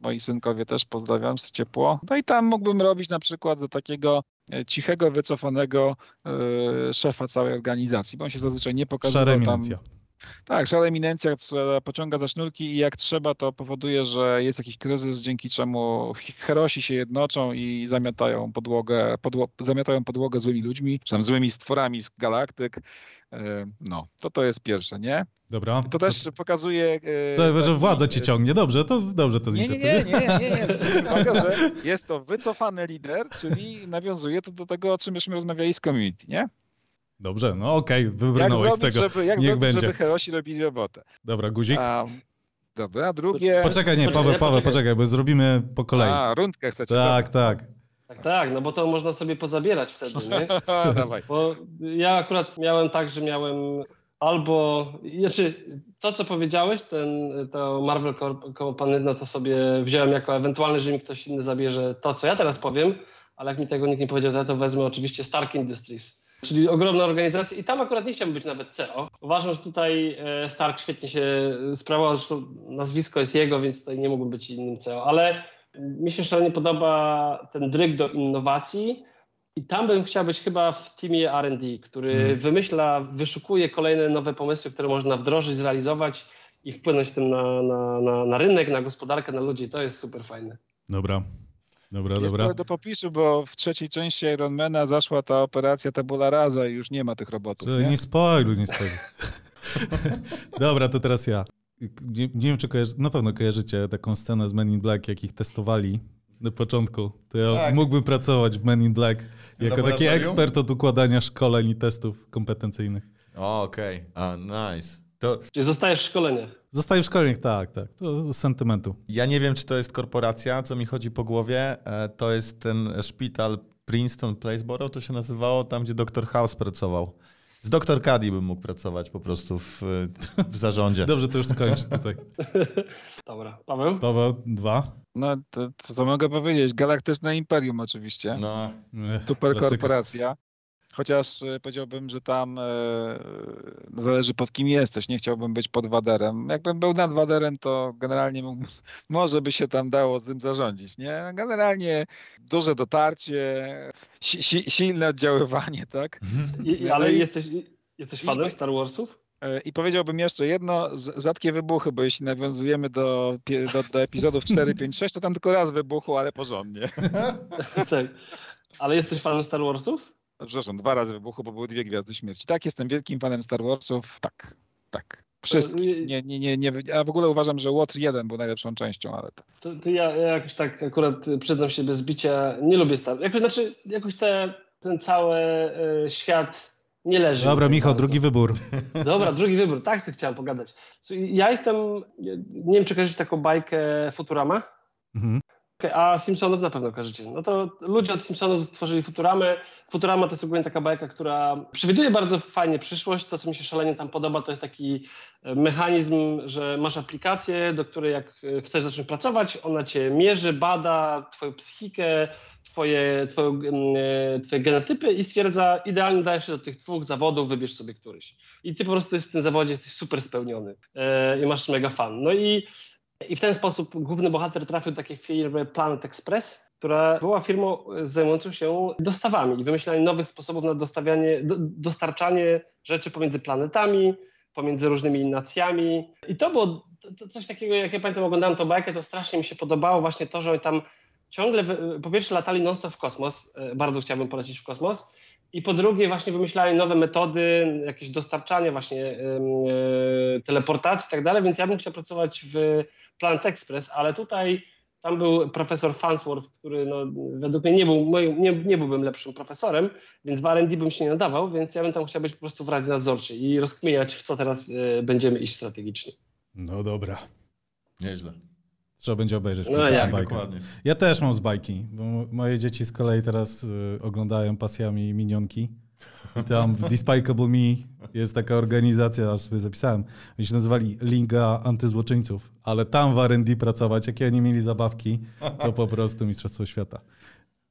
moi synkowie też pozdrawiam z ciepło. No i tam mógłbym robić na przykład za takiego e, cichego, wycofanego y, szefa całej organizacji, bo on się zazwyczaj nie pokazuje tam. Tak, szara eminencja, która pociąga za sznurki i jak trzeba, to powoduje, że jest jakiś kryzys, dzięki czemu herosi się jednoczą i zamiatają podłogę, podło zamiatają podłogę złymi ludźmi, czy tam złymi stworami z galaktyk. E, no, to to jest pierwsze, nie? Dobra. To też to... pokazuje... E, to, że władza cię ciągnie. Dobrze, to dobrze to nie, nie, nie, nie, nie, nie, nie. <laughs> Uwaga, że jest to wycofany lider, czyli nawiązuje to do tego, o czym myśmy rozmawiali z community, nie? Dobrze, no okej, okay, wybrnąłeś z tego. Żeby, jak Niech zrobić, będzie. żeby herosi robili robotę? Dobra, guzik. A, dobra, drugie... Poczekaj, nie, Paweł, Paweł, poczekaj, bo zrobimy po kolei. A, rundkę chcecie. Tak, tak. Tak, tak, no bo to można sobie pozabierać wtedy, nie? <laughs> Dawaj. Bo ja akurat miałem tak, że miałem albo, znaczy to co powiedziałeś, ten, to Marvel Company, no to sobie wziąłem jako ewentualny, że mi ktoś inny zabierze to, co ja teraz powiem, ale jak mi tego nikt nie powiedział, to ja to wezmę oczywiście Stark Industries czyli ogromna organizacja i tam akurat nie chciałbym być nawet CEO. Uważam, że tutaj e, Stark świetnie się sprawował, zresztą nazwisko jest jego, więc tutaj nie mógłbym być innym CEO, ale mi się szalenie podoba ten dryg do innowacji i tam bym chciał być chyba w teamie R&D, który hmm. wymyśla, wyszukuje kolejne nowe pomysły, które można wdrożyć, zrealizować i wpłynąć tym na, na, na, na rynek, na gospodarkę, na ludzi. To jest super fajne. Dobra, Dobra, jest dobra. do popisu, bo w trzeciej części Ironmana zaszła ta operacja tabula rasa i już nie ma tych robotów. nie, nie spoiluj, nie spoiluj. <laughs> dobra, to teraz ja. Nie, nie wiem, czy kojarzy, na pewno kojarzycie taką scenę z Men in Black, jak ich testowali na początku. To ja tak. mógłbym pracować w Men in Black jako taki ekspert od układania szkoleń i testów kompetencyjnych. Okej, okay. a nice. To... Czyli zostajesz w szkoleniach? Zostaję w szkoleniach, tak, tak. To z sentymentu. Ja nie wiem, czy to jest korporacja, co mi chodzi po głowie. E, to jest ten szpital Princeton Placeboro, to się nazywało, tam gdzie dr House pracował. Z dr Cady bym mógł pracować po prostu w, w zarządzie. <laughs> Dobrze, to już skończ tutaj. <laughs> Dobra, Paweł? Paweł, dwa. No, to, to co mogę powiedzieć? Galaktyczne Imperium oczywiście. No. Super korporacja. Chociaż e, powiedziałbym, że tam e, zależy pod kim jesteś. Nie chciałbym być pod waderem. Jakbym był nad waderem, to generalnie mógł, <laughs> może by się tam dało z tym zarządzić. Nie? Generalnie duże dotarcie, si, si, silne oddziaływanie, tak? I, ale jesteś, jesteś fanem Star Warsów? E, I powiedziałbym jeszcze jedno, rzadkie wybuchy, bo jeśli nawiązujemy do, do, do epizodów 4, 5, 6, to tam tylko raz wybuchło, ale porządnie. <laughs> tak. Ale jesteś fanem Star Warsów? Przepraszam, dwa razy wybuchu, bo były dwie Gwiazdy Śmierci. Tak, jestem wielkim fanem Star Warsów, tak, tak. Wszystkich. Nie, nie, nie, nie. Ja w ogóle uważam, że Łotr 1 był najlepszą częścią, ale to... to, to ja, ja, jakoś tak akurat przyznam się bez bicia, nie lubię Star Jakoś, znaczy, jakoś te, ten cały y, świat nie leży. Dobra, Michał, bardzo. drugi wybór. Dobra, <laughs> drugi wybór, tak chcę chciałem pogadać. Ja jestem, nie wiem czy kojarzysz taką bajkę Futurama? Mhm. A Simpsonów na pewno kojarzycie. No to ludzie od Simpsonów stworzyli Futuramę. Futurama to jest ogólnie taka bajka, która przewiduje bardzo fajnie przyszłość. To, co mi się szalenie tam podoba, to jest taki e, mechanizm, że masz aplikację, do której jak e, chcesz zacząć pracować, ona cię mierzy, bada twoją psychikę, twoje, twoje, e, twoje genotypy i stwierdza, idealnie dajesz się do tych dwóch zawodów, wybierz sobie któryś. I ty po prostu w tym zawodzie jesteś super spełniony i masz mega fan. No i i w ten sposób główny bohater trafił do takiej firmy Planet Express, która była firmą zajmującą się dostawami i wymyślaniem nowych sposobów na dostawianie, do, dostarczanie rzeczy pomiędzy planetami, pomiędzy różnymi nacjami. I to było to coś takiego, jak ja pamiętam, oglądałem tą bajkę, to strasznie mi się podobało właśnie to, że oni tam ciągle, po pierwsze latali non-stop w kosmos, e, bardzo chciałbym polecieć w kosmos, i po drugie właśnie wymyślali nowe metody, jakieś dostarczanie właśnie yy, teleportacji i tak dalej, więc ja bym chciał pracować w Planet Express, ale tutaj tam był profesor Fansworth, który no, według mnie nie, był, nie, nie byłbym lepszym profesorem, więc w R&D bym się nie nadawał, więc ja bym tam chciał być po prostu w Radzie Nadzorczej i rozkminiać, w co teraz y, będziemy iść strategicznie. No dobra. Nieźle. Trzeba będzie obejrzeć. No jak, dokładnie. Ja też mam z bajki, bo moje dzieci z kolei teraz y, oglądają pasjami minionki. I tam w Despicable Me jest taka organizacja, aż sobie zapisałem, oni się nazywali Liga Antyzłoczyńców, ale tam w R&D pracować, jakie oni mieli zabawki, to po prostu Mistrzostwo Świata.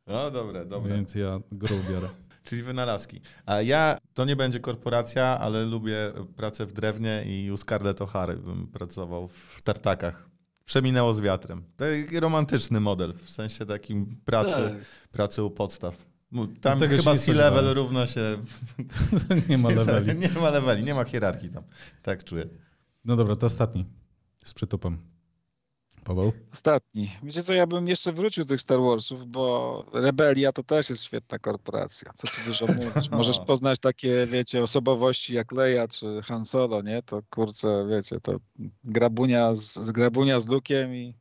No dobre, dobre. Więc ja grą biorę. Czyli wynalazki. A ja, to nie będzie korporacja, ale lubię pracę w drewnie i u Scarlett O'Hara bym pracował w tartakach. Przeminęło z wiatrem. Taki romantyczny model, w sensie takim pracy, tak. pracy u podstaw. Tam Tego chyba C-level równa się... <laughs> nie ma <laughs> leveli. Nie ma leveli, nie ma hierarchii tam. Tak czuję. No dobra, to ostatni z przytupem. Paweł? Ostatni. Wiecie co, ja bym jeszcze wrócił do tych Star Warsów, bo Rebelia to też jest świetna korporacja. Co tu dużo mówić. <laughs> Możesz poznać takie, wiecie, osobowości jak Leia czy Han Solo, nie? To kurczę, wiecie, to grabunia z, grabunia z Lukiem i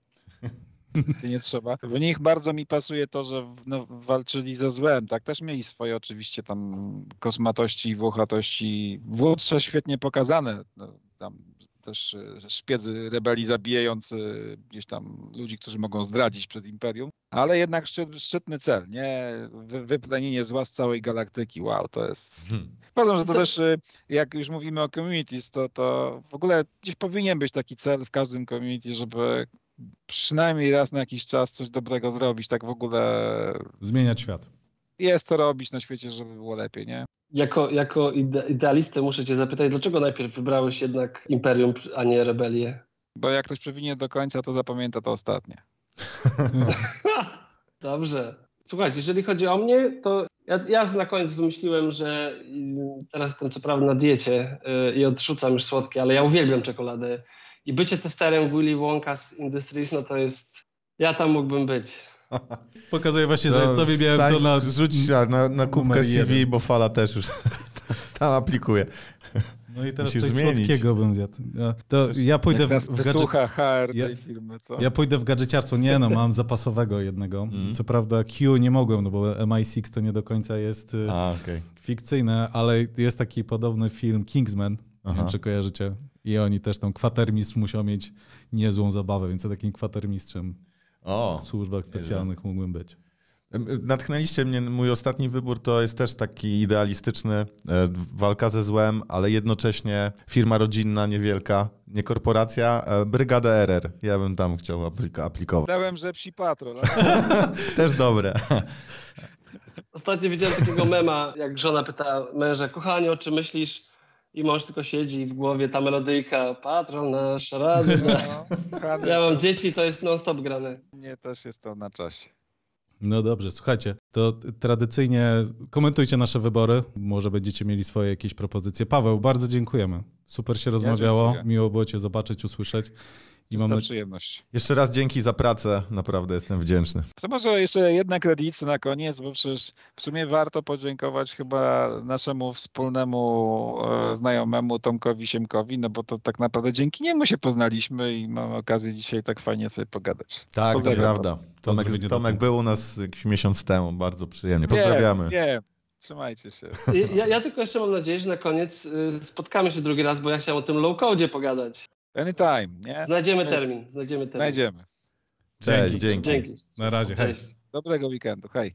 nie trzeba. W nich bardzo mi pasuje to, że no, walczyli ze złem. Tak też mieli swoje oczywiście tam kosmatości i włochatości. W świetnie pokazane. No, tam też e, szpiedzy rebelii zabijający gdzieś tam ludzi, którzy mogą zdradzić przed Imperium. Ale jednak szczyt, szczytny cel, nie? Wy, wyplenienie zła z całej galaktyki. Wow, to jest... Hmm. Uważam, że to też, e, jak już mówimy o communities, to, to w ogóle gdzieś powinien być taki cel w każdym community, żeby przynajmniej raz na jakiś czas coś dobrego zrobić, tak w ogóle. Zmieniać świat. Jest co robić na świecie, żeby było lepiej, nie? Jako, jako ide idealistę muszę cię zapytać, dlaczego najpierw wybrałeś jednak Imperium, a nie Rebelię? Bo jak ktoś przewinie do końca, to zapamięta to ostatnie. <laughs> Dobrze. Słuchajcie, jeżeli chodzi o mnie, to ja, ja na koniec wymyśliłem, że teraz jestem co prawda na diecie yy, i odrzucam już słodkie, ale ja uwielbiam czekoladę i bycie testerem Willy Wonka's Industries, no to jest... Ja tam mógłbym być. <laughs> Pokazuję właśnie no, Zajcowi, miałem to na... Rzucić na, na kubkę CV, bo Fala też już <laughs> tam aplikuje. No i teraz Musisz coś zmienić. słodkiego bym zjadł. To ja pójdę w, w wysłucha HR tej ja, firmy, co? Ja pójdę w gadżeciarstwo. Nie no, mam zapasowego jednego. <laughs> Mm. Co prawda Q nie mogłem, no bo MI6 to nie do końca jest y, A, okay. fikcyjne, ale jest taki podobny film Kingsman, Aha. nie wiem, czy kojarzycie. I oni też tam kwatermistrz musiał mieć niezłą zabawę, więc ja takim kwatermistrzem o, w służbach specjalnych nie mógłbym być. Natchnęliście mnie, mój ostatni wybór to jest też taki idealistyczny, e, walka ze złem, ale jednocześnie firma rodzinna, niewielka, nie korporacja, e, Brygada RR. Ja bym tam chciał aplikować. Dałem, że psi patrol. <laughs> też dobre. Ostatnio widziałem takiego mema, jak żona pyta męża, kochanie, czy myślisz, i mąż tylko siedzi i w głowie ta melodyjka, patron nasz, rady. No, <laughs> ja mam dzieci, to jest non-stop grane. Nie, też jest to na czasie. No dobrze, słuchajcie, to tradycyjnie komentujcie nasze wybory, może będziecie mieli swoje jakieś propozycje. Paweł, bardzo dziękujemy. Super się rozmawiało, ja miło było cię zobaczyć, usłyszeć. I mam przyjemność. Jeszcze raz dzięki za pracę, naprawdę jestem wdzięczny. To może jeszcze jedna kredycja na koniec, bo przecież w sumie warto podziękować chyba naszemu wspólnemu e, znajomemu Tomkowi Siemkowi, no bo to tak naprawdę dzięki niemu się poznaliśmy i mam okazję dzisiaj tak fajnie sobie pogadać. Tak, to prawda. Tomek, Tomek był u nas jakiś miesiąc temu, bardzo przyjemnie. Pozdrawiamy. Nie, nie. Trzymajcie się. Ja, ja, tylko jeszcze mam nadzieję, że na koniec y, spotkamy się drugi raz, bo ja chciałem o tym low-codzie pogadać. Anytime, nie? Znajdziemy termin, znajdziemy termin. Znajdziemy. Cześć, dzięki. dzięki. Na razie, hej. Dobrego weekendu, hej.